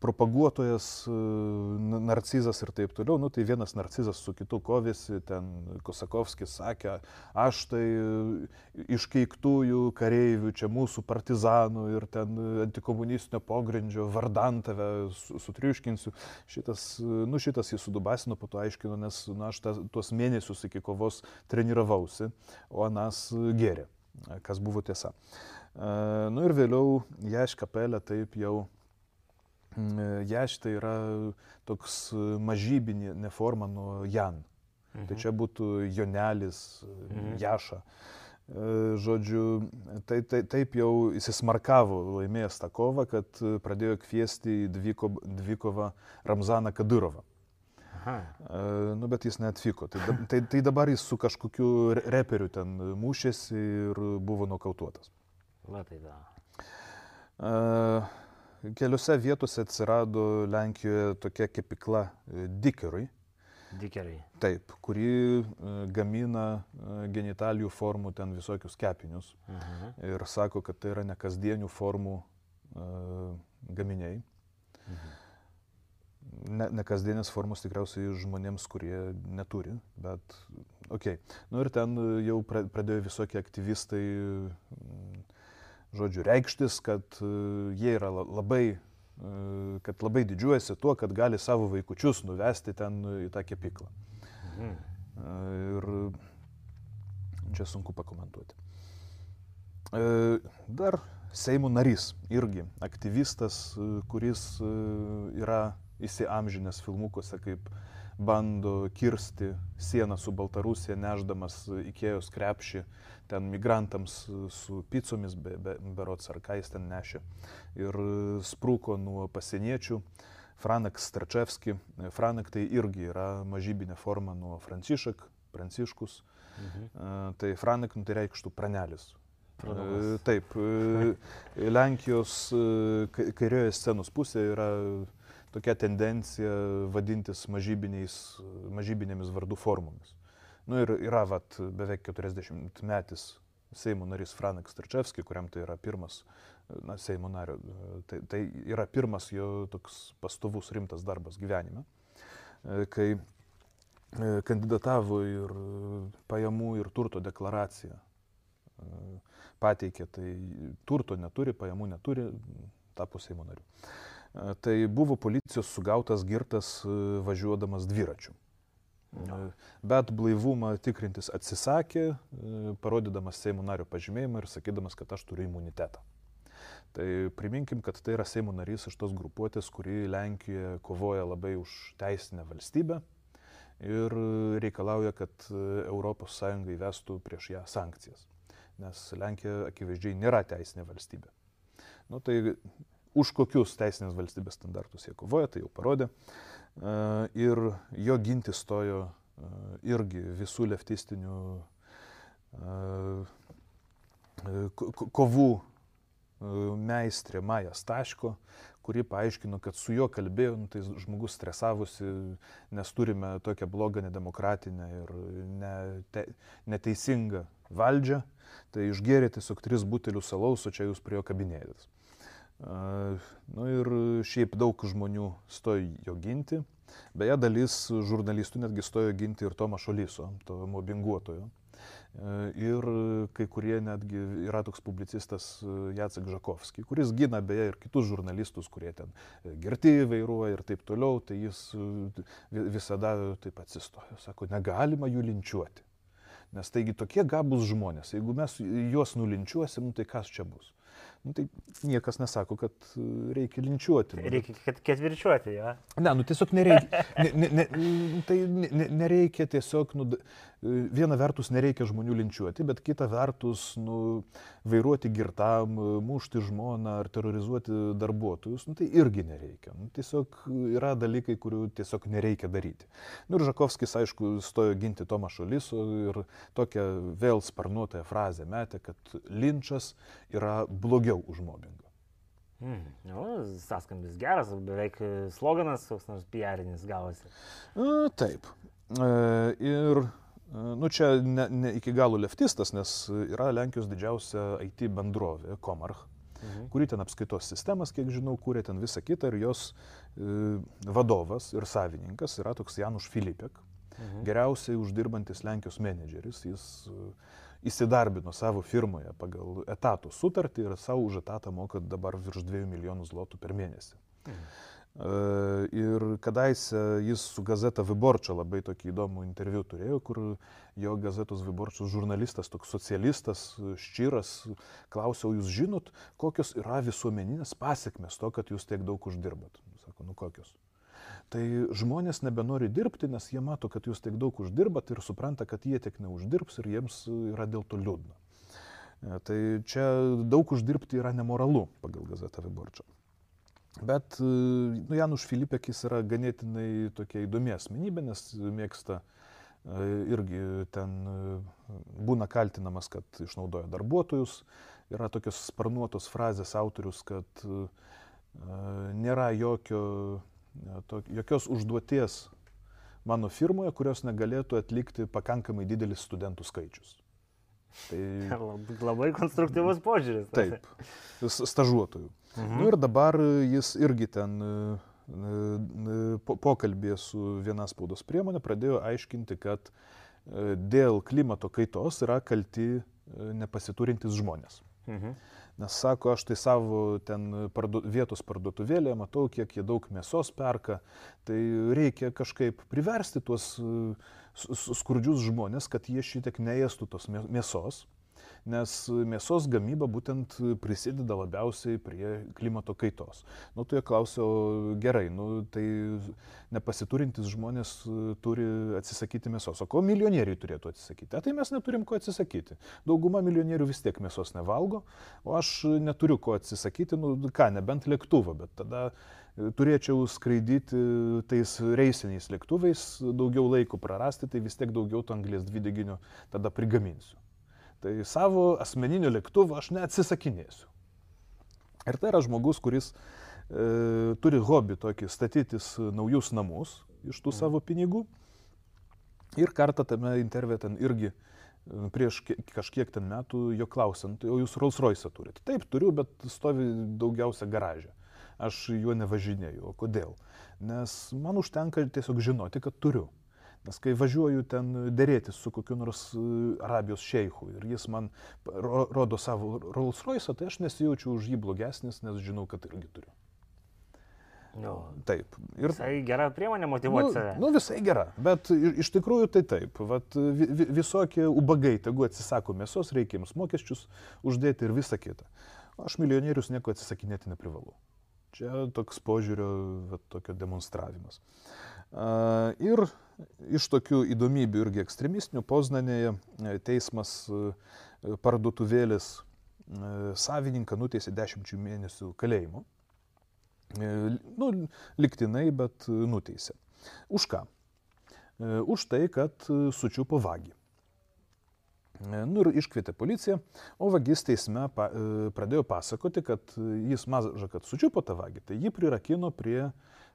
propaguotojas, e, na- narcizas ir taip toliau. Nu, tai vienas narcizas su kitu kovėsi, ten Kosakovskis sakė, aš tai e, iš keiktųjų kareivių, čia mūsų partizanų ir ten antikomunistinio pogrindžio vardan tave su- sutriuškinsiu. Šitas, e, nu, šitas jį sudubasino, po to aiškino, nes na, aš tas, tuos mėnesius iki kovos treniravausi, o Anas gėrė, kas buvo tiesa. E, Nu ir vėliau Jaš kapelė taip jau Jaš tai yra toks mažybinė forma nuo Jan. Mhm. Tai čia būtų Jonelis, Mhm. Jaša. Žodžiu, tai, tai, taip jau įsismarkavo laimėjęs tą kovą, kad pradėjo kviesti į dviko- dvikovą Ramzaną Kadyrovą. Aha. Nu, bet jis neatvyko. Tai, tai, tai dabar jis su kažkokiu re- reperiu ten mušėsi ir buvo nokautuotas. Va tai da. E, Keliose vietose atsirado Lenkijoje tokia kepikla e, Dikerui. Dikeriai. Taip, kuri e, gamina e, genitalijų formų ten visokius kepinius Aha. ir sako, kad tai yra nekasdienių formų e, gaminiai. Ne, nekasdienės formos tikriausiai žmonėms, kurie neturi, bet ok. Nu ir ten jau pra- pradėjo visokie aktyvistai, mm, žodžiu, reikštis, kad e, jie yra la- labai, e, kad labai didžiuojasi tuo, kad gali savo vaikučius nuvesti ten į tą kepiklą. Mhm. Ir čia sunku pakomentuoti. E, Dar Seimo narys, irgi aktyvistas, e, kuris e, yra įsiamžinęs filmukuose, kaip bando kirsti sieną su Baltarusija, neždamas Ikėjos krepšį ten migrantams e, su picomis, be, be, berots ar ką jis ten nešė. Ir e, sprūko nuo pasieniečių. Franak Starčevski. Franak tai irgi yra mažybinė forma nuo Francišek, Pranciškus. Mhm. Tai Franek nu, tai reikštų pranelis. Pradovas. Taip, Lenkijos kairioje scenos pusėje yra tokia tendencija vadintis mažybinėmis vardų formomis. Nu ir yra vat, beveik 40 metis Seimo narys Franek Starčevski, kuriam tai yra pirmas, na, Seimo nario, tai, tai yra pirmas jo toks pastovus rimtas darbas gyvenime, kai kandidatavo ir pajamų ir turto deklaraciją pateikė, tai turto neturi, pajamų neturi, tapo Seimo nariu. Tai buvo policijos sugautas girtas važiuodamas dviračiu. No. Bet blaivumą tikrintis atsisakė, parodydamas Seimo nario pažymėjimą ir sakydamas, kad aš turiu imunitetą. Tai priminkim, kad tai yra Seimo narys iš tos grupuotės, kuri Lenkijoje kovoja labai už teisinę valstybę ir reikalauja, kad ES įvestų prieš ją sankcijas. Nes Lenkija akivaizdžiai nėra teisinė valstybė. Nu, tai už kokius teisinės valstybės standartus jie kovoja, tai jau parodė. Ir jo ginti stojo irgi visų leftistinių kovų meistrė Maja Staško, kuri paaiškino, kad su juo kalbėjo, nu, tai žmogus stresavosi, nes turime tokią blogą, nedemokratinę ir nete, neteisingą valdžią, tai išgėrė tiesiog tris butelius salaus, o čia jūs prie jo kabinėtės. Nu ir šiaip daug žmonių stojo jo ginti. Beje, dalis žurnalistų netgi stojo ginti ir Tomą Šolyso, to mobbinguotojo. Ir kai kurie netgi yra toks publicistas Jacek Žakovski, kuris gina beje ir kitus žurnalistus, kurie ten girti vairuoja ir taip toliau, tai jis visada taip atsistojo. Sako, negalima jų linčiuoti. Nes taigi tokie gabus žmonės, jeigu mes juos nulinčiuosim, nu, tai kas čia bus? Nu, tai niekas nesako, kad e, reikia linčiuoti. Nu, reikia bet... ketvirčiuoti, jo. Ja. Ne, nu tiesiog nereikia. Ne, ne, ne, tai ne, nereikia tiesiog, nu, viena vertus nereikia žmonių linčiuoti, bet kita vertus, nu, vairuoti girtam, e, mušti žmoną ar terrorizuoti darbuotojus, nu, tai irgi nereikia. Nu, tiesiog yra dalykai, kurių tiesiog nereikia daryti. Nu, ir Žakovskis, aišku, stojo ginti Tomą Šoliso ir tokią vėl sparnuotąją frazę metė, kad linčas yra blogiau už mobbingą. Mm, nu, sąskambis geras, beveik sloganas, koks nors piarinis gavosi. A, taip. E, ir nu, čia ne, ne iki galo leftistas, nes yra Lenkijos didžiausia IT bendrovė, Komarch, mhm. kuri ten apskaitos sistemas, kiek žinau, kūrė ten visą kitą ir jos e, vadovas ir savininkas yra toks Januš Filipek, mhm. geriausiai uždirbantis Lenkijos menedžeris. Jis e, įsidarbino savo firmoje pagal etatų sutartį ir savo už etatą moka dabar virš 2 milijonų zlotų per mėnesį. Mhm. Ir kadaise jis su gazeta Viborčia labai tokį įdomų interviu turėjo, kur jo gazetos Viborčios žurnalistas, toks socialistas, ščyras, klausiau, jūs žinot, kokios yra visuomeninės pasiekmes to, kad jūs tiek daug uždirbat. Sako, nu kokios tai žmonės nebenori dirbti, nes jie mato, kad jūs tiek daug uždirbat ir supranta, kad jie tiek neuždirbs ir jiems yra dėl to liūdna. Tai čia daug uždirbti yra nemoralu pagal gazetą Viborčio. Bet e, nu, Januš Filipekis yra ganėtinai tokia įdomi asmenybė, nes mėgsta e, irgi ten būna kaltinamas, kad išnaudoja darbuotojus. Yra tokios sparnuotos frazės autorius, kad nėra jokio to, jokios užduoties mano firmoje, kurios negalėtų atlikti pakankamai didelis studentų skaičius. Tai labai konstruktyvus požiūris. Taip, stažuotojų. Mhm. Nu, ir dabar jis irgi ten e, e, po, pokalbėje su viena spaudos priemonė pradėjo aiškinti, kad e, dėl klimato kaitos yra kalti nepasiturintys žmonės. Mhm. Nes sako, aš tai savo ten pardu, vietos parduotuvėlėje matau, kiek jie daug mėsos perka. Tai reikia kažkaip priversti tuos skurdžius žmonės, kad jie šitiek neėstų tos mėsos. Nes mėsos gamyba būtent prisideda labiausiai prie klimato kaitos. Nu, tu jie klausia, gerai, nu, tai nepasiturintis žmonės turi atsisakyti mėsos. O ko milijonieriai turėtų atsisakyti? A, tai mes neturim ko atsisakyti. Dauguma milijonierių vis tiek mėsos nevalgo, o aš neturiu ko atsisakyti, nu ką, nebent lėktuvą, bet tada turėčiau skraidyti tais reisiniais lėktuvais, daugiau laiko prarasti, tai vis tiek daugiau to anglės dvideginio tada prigaminsiu. Tai savo asmeninio lėktuvo aš neatsisakinėsiu. Ir tai yra žmogus, kuris e, turi hobį tokį statytis naujus namus iš tų mm. savo pinigų. Ir kartą tame interve ten irgi e, prieš kažkiek ten metų jo klausiant, o jūs Rolls Royce turite? Taip, turiu, bet stovi daugiausia garažė aš juo nevažinėjau. O kodėl? Nes man užtenka tiesiog žinoti, kad turiu. Nes kai važiuoju ten dėrėtis su kokiu nors e, Arabijos šeichu ir jis man rodo savo Rolls Royce, tai aš nesijaučiu už jį blogesnis, nes žinau, kad irgi turiu. Nu, taip. Ir, visai gera priemonė motivuoti nu, save. Nu, visai gera, bet iš tikrųjų tai taip. Vat, visokie ubagai, tegu atsisako mėsos, reikia jiems mokesčius uždėti ir visa kita. Aš milijonierius nieko atsisakinėti neprivalau. Čia toks požiūrio, va, tokio demonstravimas. Ir iš tokių įdomybių irgi ekstremistinių Poznanėje e, teismas e, parduotuvėlės e, savininką nuteisė dešimčių mėnesių kalėjimo. Nu, liktinai, bet nuteisė. Už ką? Už tai, kad sučiupo vagį. Nu ir iškvietė policiją, o vagis teisme pa, pradėjo pasakoti, kad jis maža, kad sučiupo tą vagį, tai jį prirakino prie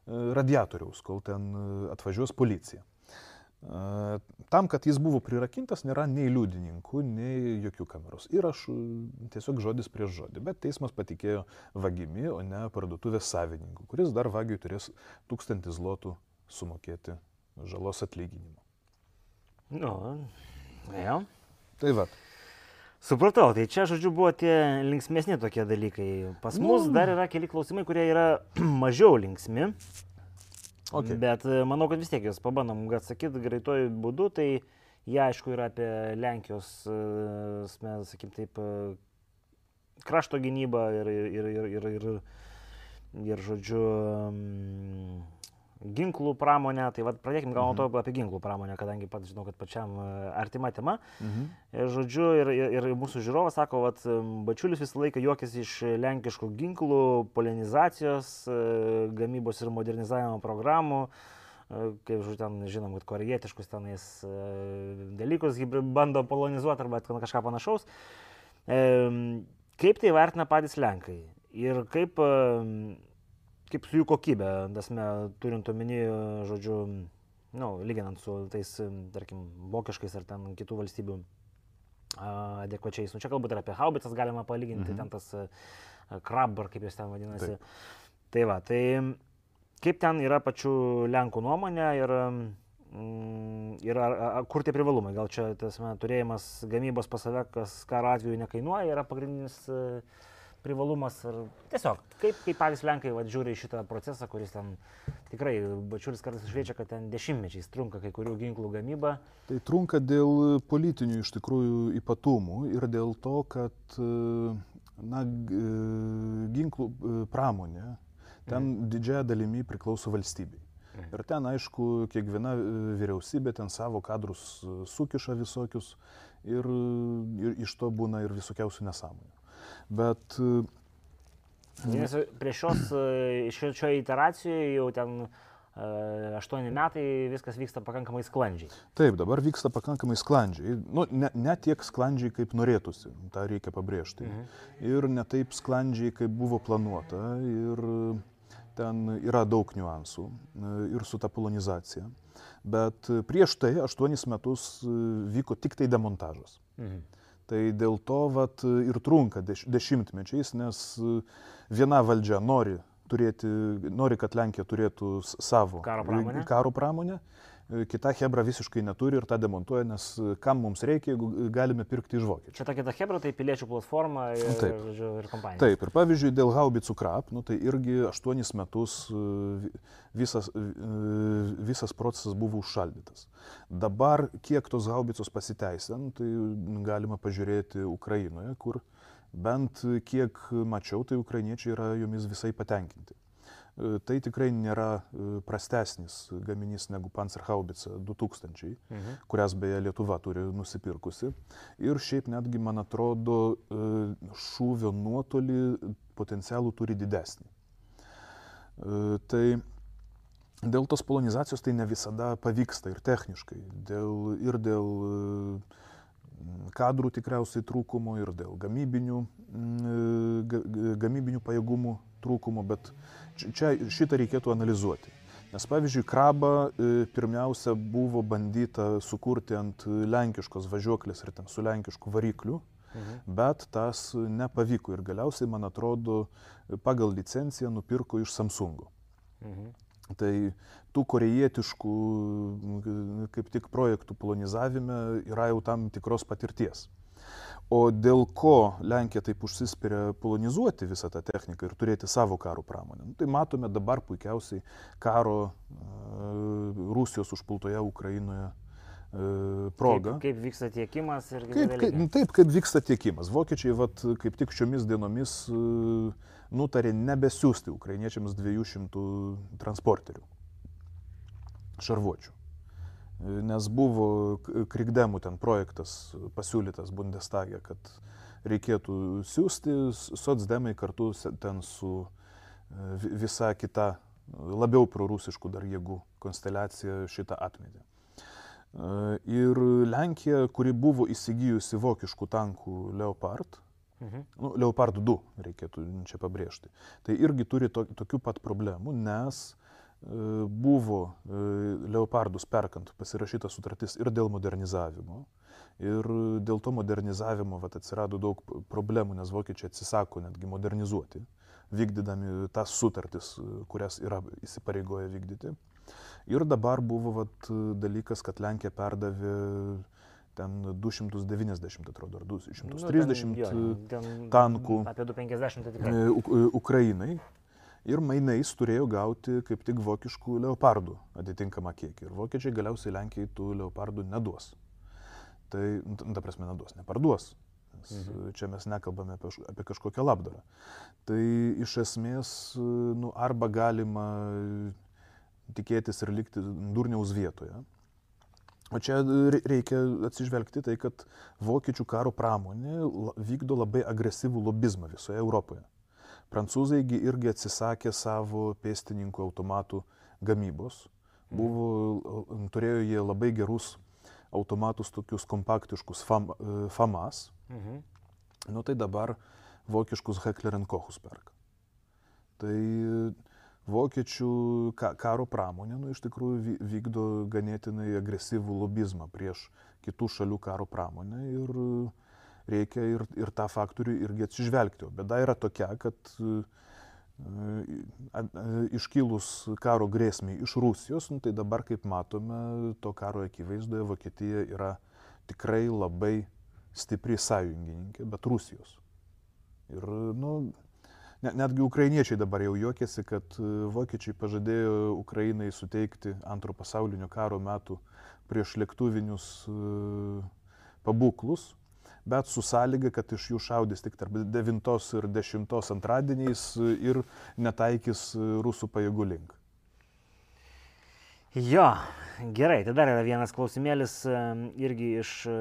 radiatoriaus, kol ten atvažiuos policija. Tam, kad jis buvo prirakintas, nėra nei liudininkų, nei jokių kameros įrašų, tiesiog žodis prieš žodį. Bet teismas patikėjo vagimi, o ne parduotuvės savininku, kuris dar vagiui turės tūkstantį zlotų sumokėti žalos atlyginimo. Nu, ja. Tai va. Supratau, tai čia, žodžiu, buvo tie linksmėsni tokie dalykai. Pas nu. mus dar yra keli klausimai, kurie yra mažiau linksmi. Okay. Bet e, manau, kad vis tiek juos pabandom atsakyti greitojų būdų. Tai jie, aišku, yra apie Lenkijos, e, sakykim taip, e, krašto gynybą ir, ir, ir, ir, ir, ir žodžiu, ginklų pramonę, tai vad pradėkim gal nuo to mhm. apie ginklų pramonę, kadangi pats žinau, kad pačiam e, artima tema. Mhm. Ir, žodžiu, ir, ir, mūsų žiūrovas sako, kad Bačiulis visą laiką juokėsi iš lenkiškų ginklų, polinizacijos, e, gamybos ir modernizavimo programų e, kaip žodžiu, ten žinom, kad korejietiškus tenais dalykus bando polonizuoti arba kažką panašaus. Kaip tai vertina patys Lenkai? Ir kaip kaip su jų kokybė, dasme, turint omeny, žodžiu, nu, lyginant su tais, tarkim, vokiškais ar ten kitų valstybių adekvačiais. Nu, čia galbūt ir apie haubicas galima palyginti, mhm. ten tas krab, ar kaip jis ten vadinasi. Taip. Tai va, tai kaip ten yra pačių Lenkų nuomonė ir, mm, ir ar, ar, kur tie privalumai? Gal čia tas man, turėjimas gamybos pas save, kas karo atveju nekainuoja, yra pagrindinis uh, privalumas ir tiesiog, kaip, kaip patys Lenkai va, žiūri į šitą procesą, kuris ten tikrai, bačiulis kartais šviečia, kad ten dešimtmečiais trunka kai kurių ginklų gamyba. Tai trunka dėl politinių iš tikrųjų ypatumų ir dėl to, kad na, ginklų pramonė ten mhm. didžiąją dalimi priklauso valstybei. Mhm. Ir ten, aišku, kiekviena vyriausybė ten savo kadrus sukiša visokius ir, ir iš to būna ir visokiausių nesąmonių. Bet... Nes prie šios, šioje iteracijoje jau ten aštuoni metai viskas vyksta pakankamai sklandžiai. Taip, dabar vyksta pakankamai sklandžiai. Nu, ne, ne tiek sklandžiai, kaip norėtųsi, tą reikia pabrėžti. Mhm. Ir ne taip sklandžiai, kaip buvo planuota. Ir ten yra daug niuansų ir su ta polonizacija. Bet prieš tai aštuonis metus vyko tik tai demontažas. Mhm. Tai dėl to vat, ir trunka deš, dešimtmečiais, nes e, viena valdžia nori, turėti, nori, kad Lenkija turėtų savo karo pramonę. Karo pramonę kita Hebra visiškai neturi ir tą demontuoja, nes kam mums reikia, jeigu galime pirkti iš vokiečių. Čia ta kita Hebra, tai piliečių platforma ir, Taip. žodžiu, ir kompanija. Taip, ir pavyzdžiui, dėl haubicų krap, nu, tai irgi aštuonis metus e, visas, e, visas procesas buvo užšaldytas. Dabar, kiek tos haubicos pasiteisė, nu, tai galima pažiūrėti Ukrainoje, kur bent kiek mačiau, tai ukrainiečiai yra jomis visai patenkinti. Tai tikrai nėra prastesnis gaminys negu Panzerhaubica 2000, Mhm. kurias beje Lietuva turi nusipirkusi. Ir šiaip netgi, man atrodo, šūvio nuotolį potencialų turi didesnį. Tai dėl tos polonizacijos tai ne visada pavyksta ir techniškai. Dėl, ir dėl kadrų tikriausiai trūkumo, ir dėl gamybinių, ga- ga- gamybinių pajėgumų trūkumo, bet čia- čia šitą reikėtų analizuoti. Nes pavyzdžiui, krabą e, pirmiausia buvo bandyta sukurti ant lenkiškos važiuoklės ir ten su lenkišku varikliu, Mhm. bet tas nepavyko ir galiausiai, man atrodo, pagal licenciją nupirko iš Samsungo. Mhm. Tai tų korejietiškų kaip tik projektų polonizavime yra jau tam tikros patirties. O dėl ko Lenkija taip užsispiria polonizuoti visą tą techniką ir turėti savo karo pramonę? Nu, tai matome dabar puikiausiai karo e, Rusijos užpultoje Ukrainoje e, progą. Kaip, kaip vyksta tiekimas ir Kaip, kaip, nu, taip, kaip vyksta tiekimas. Vokiečiai vat, kaip tik šiomis dienomis e, nutarė nebesiųsti ukrainiečiams 200 transporterių šarvuočių. Nes buvo krikdemų ten projektas pasiūlytas Bundestage, kad reikėtų siūsti, socdemai kartu ten su e, vi- visa kita labiau prorusiškų dar jėgų konsteliacija šitą atmetė. E, Ir Lenkija, kuri buvo įsigijusi vokiškų tankų Leopard, Mhm. nu, Leopard 2 reikėtų čia pabrėžti, tai irgi turi to, tokių pat problemų, nes buvo e, Leopardus perkant pasirašyta sutartis ir dėl modernizavimo. Ir dėl to modernizavimo vat, atsirado daug problemų, nes vokiečiai atsisako netgi modernizuoti, vykdydami tas sutartis, e, kurias yra įsipareigoję vykdyti. Ir dabar buvo vat, dalykas, kad Lenkija perdavė ten 290, atrodo, ar 230 Nu, ten, jo, ten tankų. Apie 250 tai tikrai. e, Uk- e, Ukrainai. Ir mainais turėjo gauti kaip tik vokiškų leopardų atitinkamą kiekį. Ir vokiečiai galiausiai Lenkijai tų leopardų neduos. Tai, nu, ta- ta prasme, neduos, neparduos. Mhm. čia mes nekalbame apie, apie kažkokią labdarą. Tai iš esmės, nu, arba galima tikėtis ir likti durniaus vietoje. O čia re- reikia atsižvelgti tai, kad vokiečių karo pramonė vykdo labai agresyvų lobizmą visoje Europoje. Prancūzaigi irgi atsisakė savo pėstininkų automatų gamybos. Buvo, turėjo jie labai gerus automatus, tokius kompaktiškus FAM, e, FAMAS. Mhm. Nu tai dabar vokiškus Heckler Kochus perka. Tai vokiečių ka- karo pramonė nu, iš tikrųjų vy- vykdo ganėtinai agresyvų lobizmą prieš kitų šalių karo pramonę ir e, reikia ir, ir tą faktorių irgi atsižvelgti. Bėda yra tokia, kad e, e, a- iškilus karo grėsmiai iš Rusijos, nu, tai dabar, kaip matome, to karo akivaizdoje Vokietija yra tikrai labai stipri sąjungininkė, bet Rusijos. Ir, nu, ne, netgi ukrainiečiai dabar jau juokiasi, kad e, vokiečiai pažadėjo Ukrainai suteikti antro pasaulinio karo metų prieš lėktuvinius e, pabūklus, bet su sąlyga, kad iš jų šaudys tik tarp 9 ir 10 antradieniais e, ir netaikys e, rusų pajėgų link. Jo, gerai, tai dar yra vienas klausimėlis em, irgi iš e,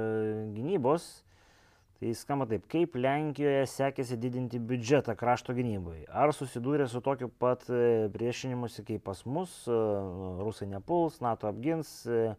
gynybos. Tai skamba taip, kaip Lenkijoje sekėsi didinti biudžetą krašto gynybai? Ar susidūrė su tokiu pat e, priešinimusi kaip pas mus? e, Rusai nepuls, NATO apgins, e,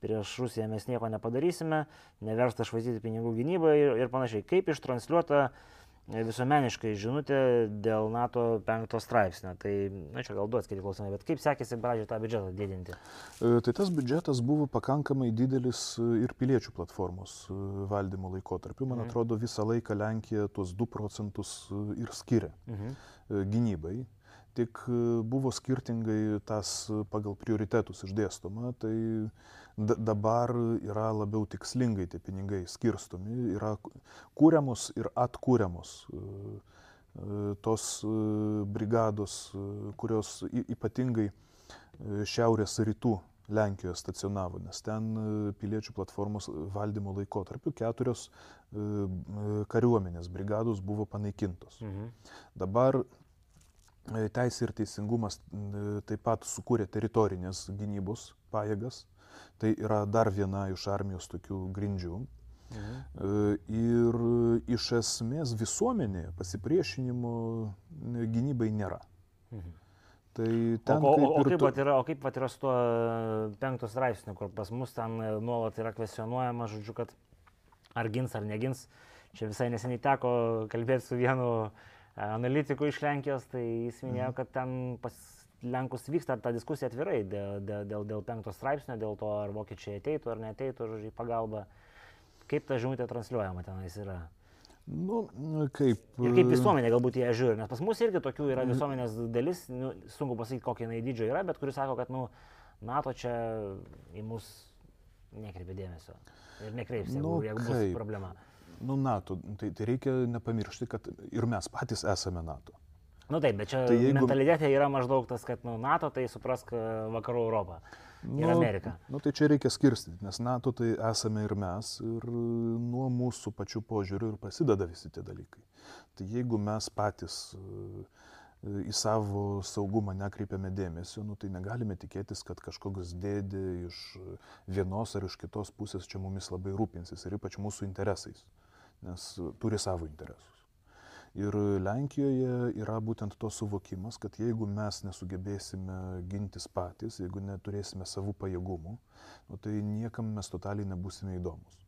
prieš Rusiją mes nieko nepadarysime, neversta švaistyti pinigų gynybai ir, ir panašiai. Kaip ištransliuota e, visuomeniškai žinutė dėl NATO penkto straipsnio? Tai, na čia gal du atskiri klausimai, bet kaip sekėsi pradžioje tą biudžetą didinti? E, Tai tas biudžetas buvo pakankamai didelis e, ir piliečių platformos valdymo laikotarpiu. Man Mhm. atrodo, visą laiką Lenkija tuos 2 procentus ir skiria Mhm. gynybai. tik buvo skirtingai tas pagal prioritetus išdėstoma, tai dabar yra labiau tikslingai tie pinigai skirstomi, yra kūriamos ir atkūriamos tos brigados, kurios ypatingai šiaurės rytų Lenkijoje stacionavo, nes ten piliečių platformos valdymo laikotarpiu keturios kariuomenės brigados buvo panaikintos. Mhm. Dabar Teisė ir teisingumas taip pat sukūrė teritorinės gynybos pajėgas. Tai yra dar viena iš armijos tokių grindžių. Mhm. Ir iš esmės visuomenėje pasipriešinimo gynybai nėra. Mhm. Tai ten, o, o, o, kaip tu... yra, o kaip pat yra su tuo penktos straipsniu, kur pas mus ten nuolat yra kvesionuojama, žodžiu, kad ar gins ar negins. Čia visai neseniai teko kalbėti su vienu analitiku iš Lenkijos, tai jis minėjo, mhm. kad ten pas Lenkus vyksta ta diskusija atvirai dėl, dėl, dėl, dėl penkto straipsnio, dėl to, ar vokiečiai ateitų ar neateitų, į pagalbą. Kaip ta žinutė transliuojama tenais yra? Nu, kaip. Ir kaip visuomenė galbūt ją žiūri, nes pas mus irgi tokių yra visuomenės dalis, nu, sunku pasakyti, kokia jinai didžio yra, bet kuris sako, kad nu, NATO čia į mus nekreipia dėmesio. Ir nekreips, jeigu, nu, jeigu bus problema. Nu, NATO, tai, tai reikia nepamiršti, kad ir mes patys esame NATO. Nu, taip, bet čia tai jeigu... mentalitete yra maždaug tas, kad nu, NATO tai suprask vakarų Europą ir nu, Ameriką. Nu, tai čia reikia skirstyti, nes NATO tai esame ir mes, ir nuo mūsų pačių požiūrių ir prasideda visi tie dalykai. Tai jeigu mes patys į savo saugumą nekreipiame dėmesio, nu, tai negalime tikėtis, kad kažkoks dėdė iš vienos ar iš kitos pusės čia mumis labai rūpinsis ir ypač mūsų interesais, nes turi savo interesus. Ir Lenkijoje yra būtent to suvokimas, kad jeigu mes nesugebėsime gintis patys, jeigu neturėsime savų pajėgumų, nu, tai niekam mes totaliai nebusime įdomus.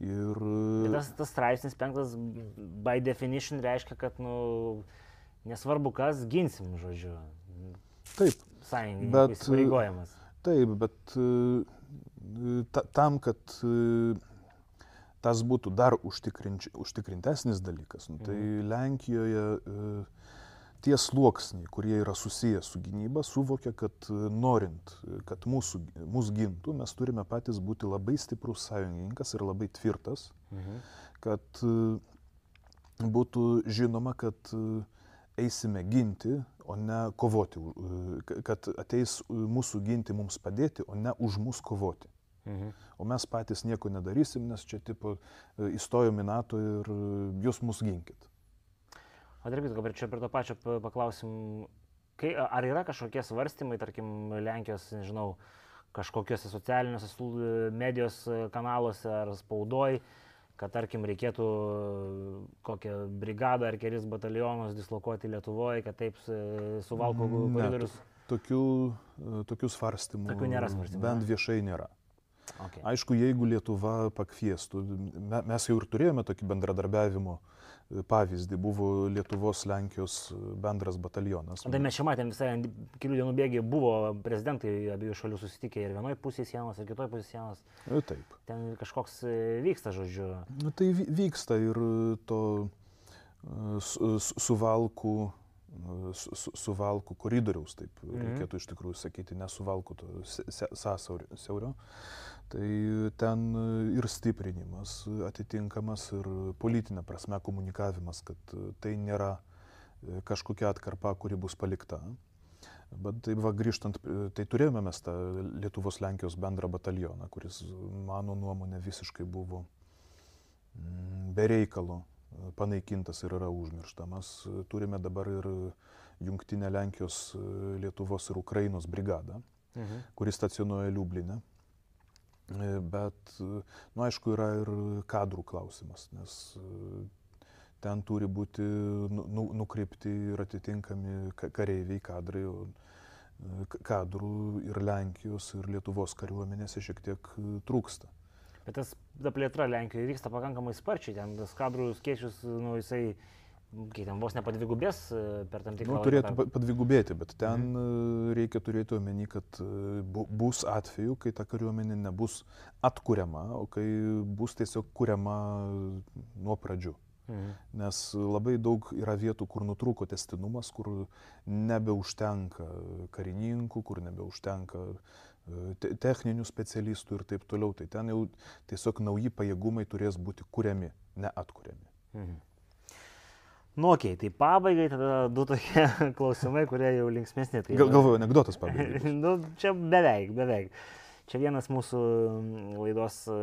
Ir... Bet tas, tas straipsnis penktas, by definition, reiškia, kad nu, nesvarbu kas, ginsim, žodžiu. Taip. Sąjungininkas įpareigojimas. Taip, bet e, ta, tam, kad e, tas būtų dar užtikrintesnis dalykas. Nu, tai mhm. Lenkijoje e, tie sluoksniai, kurie yra susijęs su gynyba, suvokia, kad e, norint, kad mūsų, mūsų gintų, mes turime patys būti labai stiprus sąjungininkas ir labai tvirtas, mhm. kad e, būtų žinoma, kad eisime ginti, o ne kovoti, kad ateis mūsų ginti mums padėti, o ne už mus kovoti. Mhm. O mes patys nieko nedarysim, nes čia tipo e, įstojom į NATO ir e, jūs mus ginkit. Dar kitką, čia prie to pačio paklausim, kai, ar yra kažkokie svarstymai, tarkim, Lenkijos, nežinau, kažkokiuose socialiniuose medijos kanaluose ar spaudoj, kad, tarkim, reikėtų kokią brigadą ar kelis batalionus dislokuoti Lietuvoje, kad taip suvalko koridorius. Tokių, e, tokių svarstymų. Tokių nėra svarstymų. Bent viešai nėra. Okay. Aišku, jeigu Lietuva pakviestų, mes jau ir turėjome tokį bendradarbiavimo e, pavyzdį, buvo Lietuvos Lenkijos bendras batalionas. Tai mes čia matėm visai kelių dienų bėgiai, buvo prezidentai abiejų šalių susitikę ir vienoje pusėje sienos, ir kitoje pusėje sienos. E, taip. Ten kažkoks e, vyksta, žodžiu. Nu, tai vyksta ir to suvalkų su, su, suvalkų koridoriaus, taip -hmm. reikėtų iš tikrųjų sakyti, ne suvalkų sąsiaurio. Tai ten ir stiprinimas atitinkamas ir politinė prasme komunikavimas, kad tai nėra e, kažkokia atkarpa, kuri bus palikta. Bet taip va grįžtant, tai turėjome mes tą Lietuvos Lenkijos bendrą batalioną, kuris mano nuomonė visiškai buvo mm, bereikalo panaikintas ir yra užmirštamas. Turime dabar ir jungtinę Lenkijos, Lietuvos ir Ukrainos brigadą, mhm. kuris stacionuoja Liublinė. Bet, nu, aišku, yra ir kadrų klausimas, nes ten turi būti nu, nu, nukreipti ir atitinkami kareiviai kadrai, kadrų ir Lenkijos, ir Lietuvos kariuomenėse šiek tiek trūksta. Bet tas ta plėtra Lenkijoje vyksta pakankamai sparčiai, ten tas kadrų skaičius, nu, jisai kai ten vos nepadvigubės e, per tam tikrą nu, laiką. Turėtų padvigubėti, bet ten mhm. reikia turėti omeny, kad e, bus atveju, kai ta kariuomenė nebus atkuriama, o kai bus tiesiog kuriama nuo pradžių. Mhm. Nes labai daug yra vietų, kur nutrūko testinumas, kur nebeužtenka karininkų, kur nebeužtenka e, techninių specialistų ir taip toliau. Tai ten jau tiesiog nauji pajėgumai turės būti kuriami, neatkuriami. Mhm. Nu, okay, tai pabaigai tada du tokie klausimai, kurie jau linksmėsni. Tai... Gal, galvoju, anegdotas pabaigai. nu, čia beveik, beveik. Čia vienas mūsų laidos e,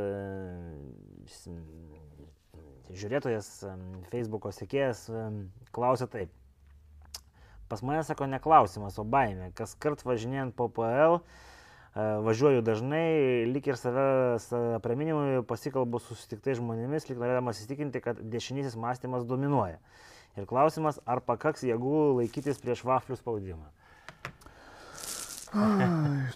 žiūrėtojas, Facebook'o sekėjas klausė taip. Pas mane sako ne klausimas, o baimė. Kas kart važinėjant po PL, e, važiuoju dažnai, lik ir save praminimui pasikalbu su susitiktai žmonėmis, lik norėdamas įsitikinti, kad dešinysis mąstymas dominuoja. Ir klausimas, ar pakaks jėgų laikytis prieš vaflių spaudimą. Ai,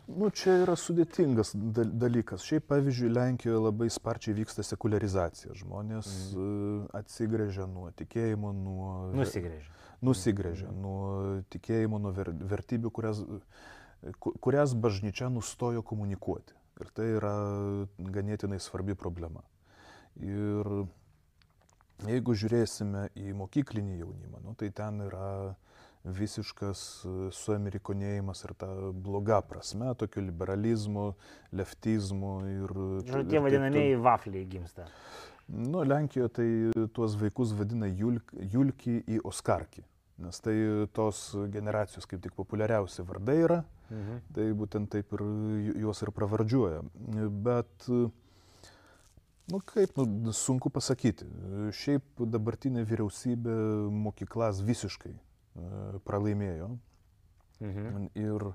nu, čia yra sudėtingas dalykas. Šiaip, pavyzdžiui, Lenkijoje labai sparčiai vyksta sekularizacija. Žmonės mm. atsigrėžia nuo tikėjimo, nuo... Nusigrėžia. Nusigrėžia mm. nuo tikėjimo, nuo ver, vertybių, kurias, kurias bažnyčia nustojo komunikuoti. Ir tai yra ganėtinai svarbi problema. Ir jeigu žiūrėsime į mokyklinį jaunimą, nu, tai ten yra visiškas e, suamerikonėjimas ir ta bloga prasme, tokio liberalizmo, leftizmo ir... Žodžiu, tie vadinamieji vafliai gimsta. Nu, Lenkijoje tai tuos vaikus vadina Julk, Julki į Oskarkį, nes tai tos generacijos kaip tik populiariausi vardai yra, mhm. tai būtent taip ir juos ir pravardžiuoja. Bet, nu kaip, nu, sunku pasakyti. Šiaip dabartinė vyriausybė mokyklas visiškai E, pralaimėjo. Mhm. Ir e,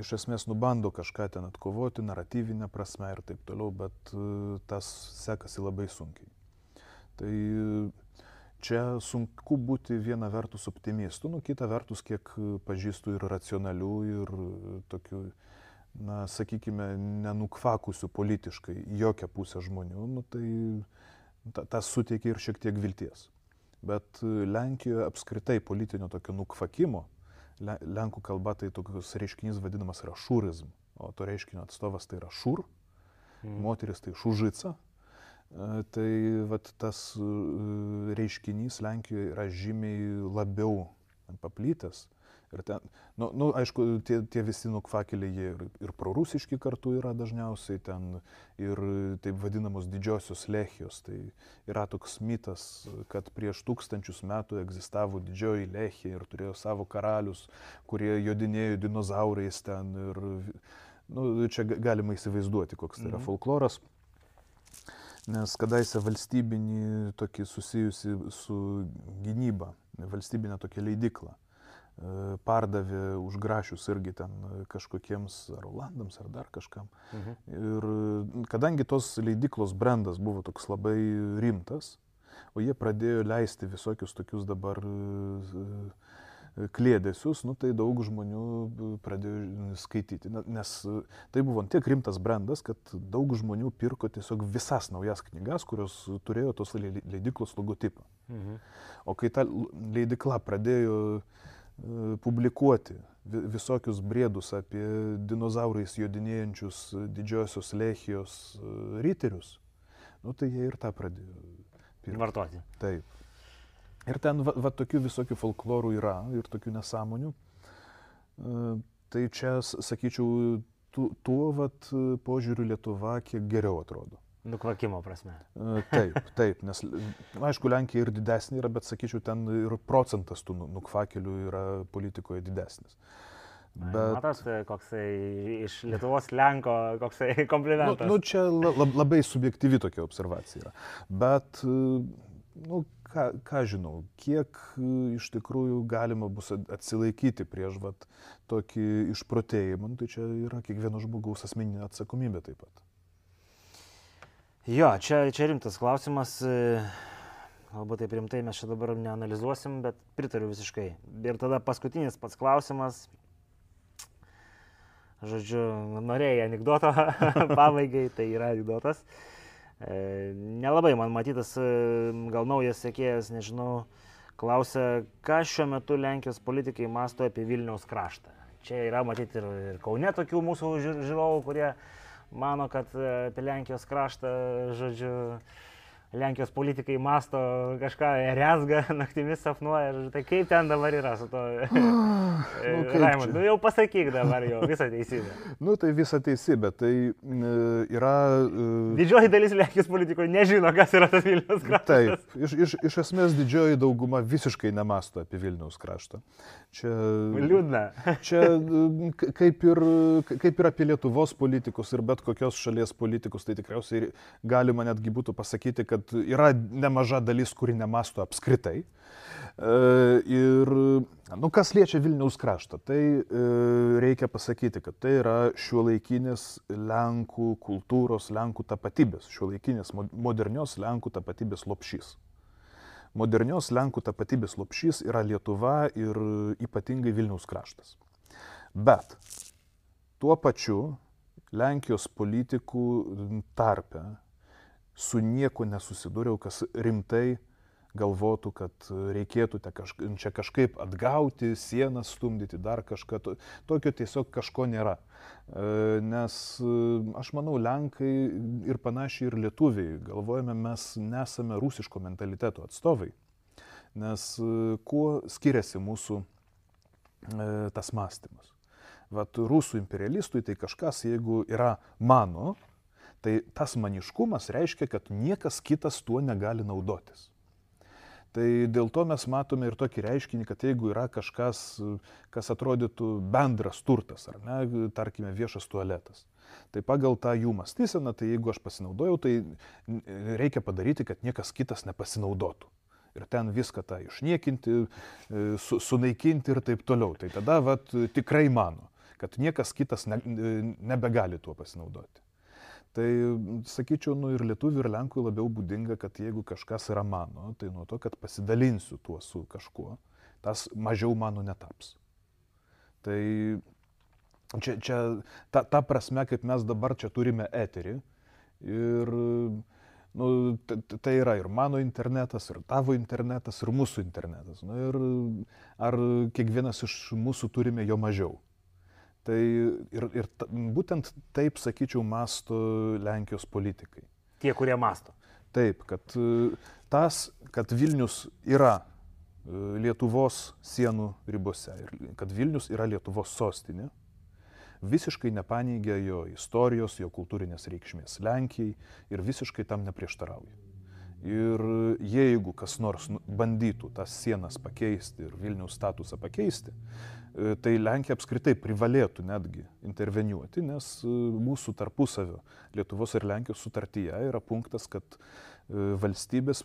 iš esmės nubando kažką ten atkovoti, naratyvinę prasme ir taip toliau, bet e, tas sekasi labai sunkiai. Tai čia sunku būti viena vertus optimistu, nu kita vertus, kiek pažįstu ir racionalių, ir tokių, na, sakykime, nenukvakusių politiškai jokią pusę žmonių, nu, tai tas suteikia ir šiek tiek vilties. Bet Lenkijoje apskritai politinio tokio nukvakimo, lenkų kalba tai toks reiškinys vadinamas yra šūrizm, o to reiškinio atstovas tai yra šūr, mm. moteris tai šūžica. E, tai vat, tas e, reiškinys Lenkijoje yra žymiai labiau paplytęs Ir ten, nu, nu aišku, tie, tie visi nukvakeliai jie ir, ir prorusiški kartu yra dažniausiai ten ir taip vadinamos didžiosios lechijos. Tai yra toks mitas, kad prieš tūkstančius metų egzistavo didžioji lechija ir turėjo savo karalius, kurie jodinėjo dinozaurais ten. Ir, nu, čia galima įsivaizduoti, koks tai yra mhm. folkloras. Nes kadaise valstybinį tokį susijusi su gynyba, valstybinė tokia leidikla pardavė už grašius irgi ten kažkokiems ar Olandams ar dar kažkam. Mhm. Ir kadangi tos leidiklos brandas buvo toks labai rimtas, o jie pradėjo leisti visokius tokius dabar klėdėsius, nu, tai daug žmonių pradėjo skaityti. Nes tai buvo tiek rimtas brandas, kad daug žmonių pirko tiesiog visas naujas knygas, kurios turėjo tos leidiklos logotipą. Mhm. O kai ta leidikla pradėjo uh, E, publikuoti visokius briedus apie dinozaurais jodinėjančius didžiosios lechijos e, riterius, nu, tai jie ir tą pradėjo. Pirkti. Vartoti. Taip. Ir ten va, va tokių visokių folklorų yra ir tokių nesąmonių. E, tai čia, sakyčiau, tu, tuo vat, požiūriu Lietuva kiek geriau atrodo. Nukvakimo prasme. Taip, taip, nes, aišku, Lenkija ir didesnė yra, bet sakyčiau, ten ir procentas tų nu, nukvakelių yra politikoje didesnis. Bet... Matot, koksai iš Lietuvos Lenko, koksai komplimentas. Nu, nu čia lab, labai subjektyvi tokia observacija yra. Bet, nu, ką, ką žinau, kiek iš tikrųjų galima bus atsilaikyti prieš vat, tokį išprotėjimą, nu, tai čia yra kiekvieno žmogaus asmeninė atsakomybė taip pat. Jo, čia, čia rimtas klausimas. Galbūt taip rimtai mes čia dabar neanalizuosim, bet pritariu visiškai. Ir tada paskutinis pats klausimas. Žodžiu, norėjai anegdoto pabaigai, tai yra anegdotas. E, nelabai man matytas, e, gal naujas sėkėjas, nežinau, klausia, ką šiuo metu Lenkijos politikai masto apie Vilniaus kraštą. Čia yra matyti ir, ir Kaune tokių mūsų žiūrovų, kurie mano, kad e, apie Lenkijos kraštą, žodžiu, Lenkijos politikai masto kažką, rezga, naktimis sapnuoja, tai kaip ten dabar yra su to... nu, Raimond, nu jau pasakyk dabar jau visą teisybę. nu tai visą teisybę, tai yra... Didžioji dalis Lenkijos politikų nežino, kas yra tas Vilnius kraštas. Taip, iš, iš, iš esmės didžioji dauguma visiškai nemasto apie Vilniaus kraštą. Čia... Liūdna. Čia kaip ir, kaip ir apie Lietuvos politikus ir bet kokios šalies politikus, tai tikriausiai galima netgi būtų pasakyti, kad kad yra nemaža dalis, kuri nemasto apskritai. E, ir, nu, kas liečia Vilniaus kraštą, tai e, reikia pasakyti, kad tai yra šiuolaikinės Lenkų kultūros, Lenkų tapatybės, šiuolaikinės modernios Lenkų tapatybės lopšys. Modernios Lenkų tapatybės lopšys yra Lietuva ir ypatingai Vilniaus kraštas. Bet tuo pačiu Lenkijos politikų tarpe su nieko nesusidūriau, kas rimtai galvotų, kad reikėtų kažka, čia kažkaip atgauti, sienas stumdyti, dar kažką. Tokio tiesiog kažko nėra. E, nes e, aš manau, Lenkai ir panašiai ir lietuviai galvojame, mes nesame rusiško mentaliteto atstovai. Nes e, kuo skiriasi mūsų tas mąstymas? Vat rusų imperialistui tai kažkas, jeigu yra mano, Tai tas maniškumas reiškia, kad niekas kitas tuo negali naudotis. Tai dėl to mes matome ir tokį reiškinį, kad jeigu yra kažkas, kas atrodytų bendras turtas, ar ne, tarkime, viešas tualetas, tai pagal tą jų mąstyseną, tai jeigu aš pasinaudojau, tai reikia padaryti, kad niekas kitas nepasinaudotų. Ir ten viską tą išniekinti, su, sunaikinti ir taip toliau. Tai tada vat, tikrai mano, kad niekas kitas ne, nebegali tuo pasinaudoti. Tai sakyčiau, nu ir lietuvių, ir lenkų labiau būdinga, kad jeigu kažkas yra mano, tai nuo to, kad pasidalinsiu tuo su kažkuo, tas mažiau mano netaps. Tai čia, čia ta, ta prasme, kaip mes dabar čia turime eterį ir nu, tai yra ir mano internetas, ir tavo internetas, ir mūsų internetas. Nu, ir ar kiekvienas iš mūsų turime jo mažiau. Tai ir, ir ta, būtent taip, sakyčiau, masto Lenkijos politikai. Tie, kurie masto. Taip, kad tas, kad Vilnius yra e, Lietuvos sienų ribose ir kad Vilnius yra Lietuvos sostinė, visiškai nepaneigia jo istorijos, jo kultūrinės reikšmės Lenkijai ir visiškai tam neprieštarauja. Ir jeigu kas nors nu, bandytų tas sienas pakeisti ir Vilniaus statusą pakeisti, E, tai Lenkija apskritai privalėtų netgi interveniuoti, nes e, mūsų tarpusavio Lietuvos ir Lenkijos sutartyje yra punktas, kad e, valstybės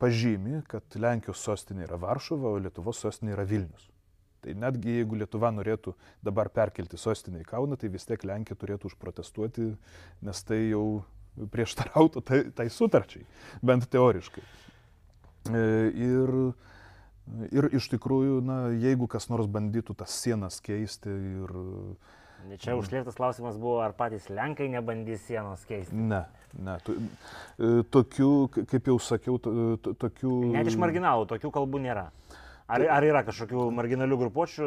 pažymi, kad Lenkijos sostinė yra Varšuva, o Lietuvos sostinė yra Vilnius. Tai netgi jeigu Lietuva norėtų dabar perkelti sostinę į Kauną, tai vis tiek Lenkija turėtų užprotestuoti, nes tai jau prieštarautų tai, tai sutarčiai, bent teoriškai. Ir Ir iš tikrųjų, na, jeigu kas nors bandytų tas sienas keisti ir... Čia užlėktas klausimas buvo, ar patys Lenkai nebandys sienos keisti. Ne, ne. E, tokių, kaip jau sakiau, tokių... Net iš marginalų, tokių kalbų nėra. Ar, ar yra kažkokių marginalių grupuočių,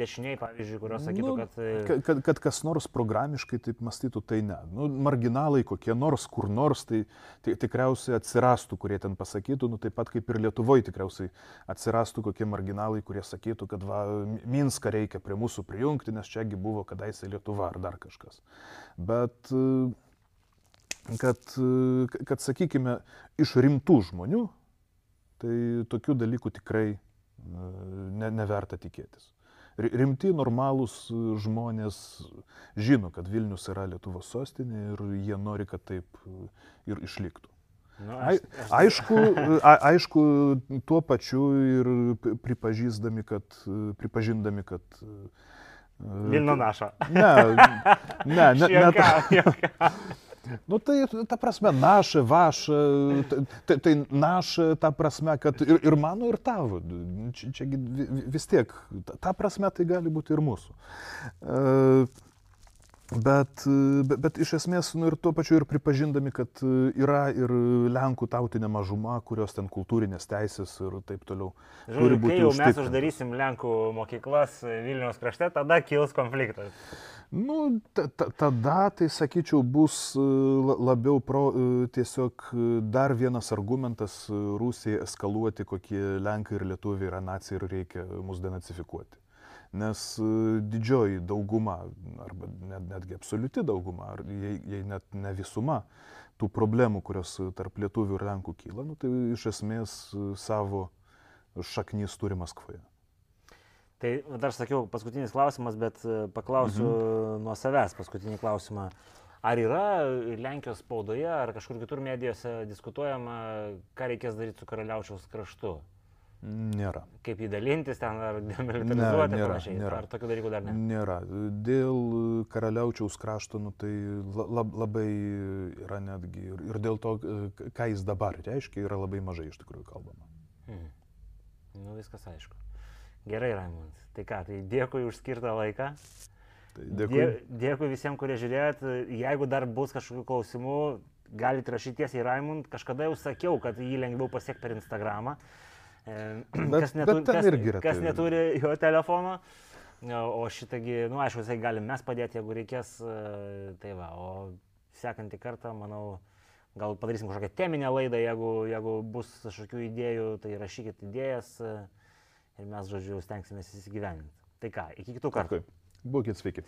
dešiniai, pavyzdžiui, kurios sakytų, nu, kad... Kad, kad... kad kas nors programiškai taip mąstytų, tai ne. Nu, marginalai kokie nors, kur nors, tai, tai tikriausiai atsirastų, kurie ten pasakytų, nu, taip pat kaip ir Lietuvoje tikriausiai atsirastų kokie marginalai, kurie sakytų, kad va, Minską reikia prie mūsų prijungti, nes čiagi buvo kadaise Lietuva ar dar kažkas. Bet kad, kad sakykime, iš rimtų žmonių, tai tokių dalykų tikrai ne, neverta tikėtis. Rimti, normalūs žmonės žino, kad Vilnius yra Lietuvos sostinė ir jie nori, kad taip ir išliktų. Nu, aš, aš... Aišku, a, aišku, tuo pačiu ir pripažįstami, kad, pripažindami, kad Vilno naša. Ne, ne, ne. ne, ne Nu tai, ta prasme, naša, vaša, tai, tai naša, ta prasme, kad ir, ir mano, ir tavo. Čia, čia vis tiek, ta prasme tai gali būti ir mūsų. E, Bet, bet, bet iš esmės, nu ir tuo pačiu ir pripažindami, kad yra ir Lenkų tautinė mažuma, kurios ten kultūrinės teisės ir taip toliau. Žodžiu, kai jau mes uždarysim Lenkų mokyklas Vilniaus krašte, tada kils konfliktas. Nu, tada, tai sakyčiau, bus labiau pro, tiesiog dar vienas argumentas Rusijai eskaluoti, kokie Lenkai ir Lietuviai yra nacijai ir reikia mus denacifikuoti nes e, didžioji dauguma, arba net, netgi absoliuti dauguma, ar jei, jei net ne visuma tų problemų, kurios tarp lietuvių ir lenkų kyla, nu, tai iš esmės e, savo šaknys turi Maskvoje. Tai dar sakiau, paskutinis klausimas, bet e, paklausiu mhm. nuo savęs paskutinį klausimą. Ar yra Lenkijos spaudoje ar kažkur kitur medijose diskutuojama, ką reikės daryti su karaliaučiaus kraštu? Nėra. Kaip jį dalintis ten ar demilitarizuoti ne, nėra, panašiai? Nėra. Ar tokių dalykų dar ne? Nėra. Dėl karaliaučiaus krašto, nu, tai lab, labai yra netgi ir, ir dėl to, ką jis dabar reiškia, yra labai mažai iš tikrųjų kalbama. Hmm. Nu, viskas aišku. Gerai, Raimond. Tai ką, tai dėkui už skirtą laiką. Tai dėkui. Dė, dėkui visiems, kurie žiūrėjot. Jeigu dar bus kažkokių klausimų, galite rašyti tiesiai Raimond. Kažkada jau sakiau, kad jį lengviau pasiekti per Instagramą. Bet, kas, neturi, kas, yra, kas tai... neturi jo telefono. O šitągi, nu, aišku, jisai galim mes padėti, jeigu reikės. E, tai va, o sekantį kartą, manau, gal padarysim kažkokią teminę laidą, jeigu, jeigu bus kažkokių idėjų, tai rašykit idėjas e, ir mes, žodžiu, stengsime įsigyveninti. Tai ką, iki kitų kartų. Būkit sveiki.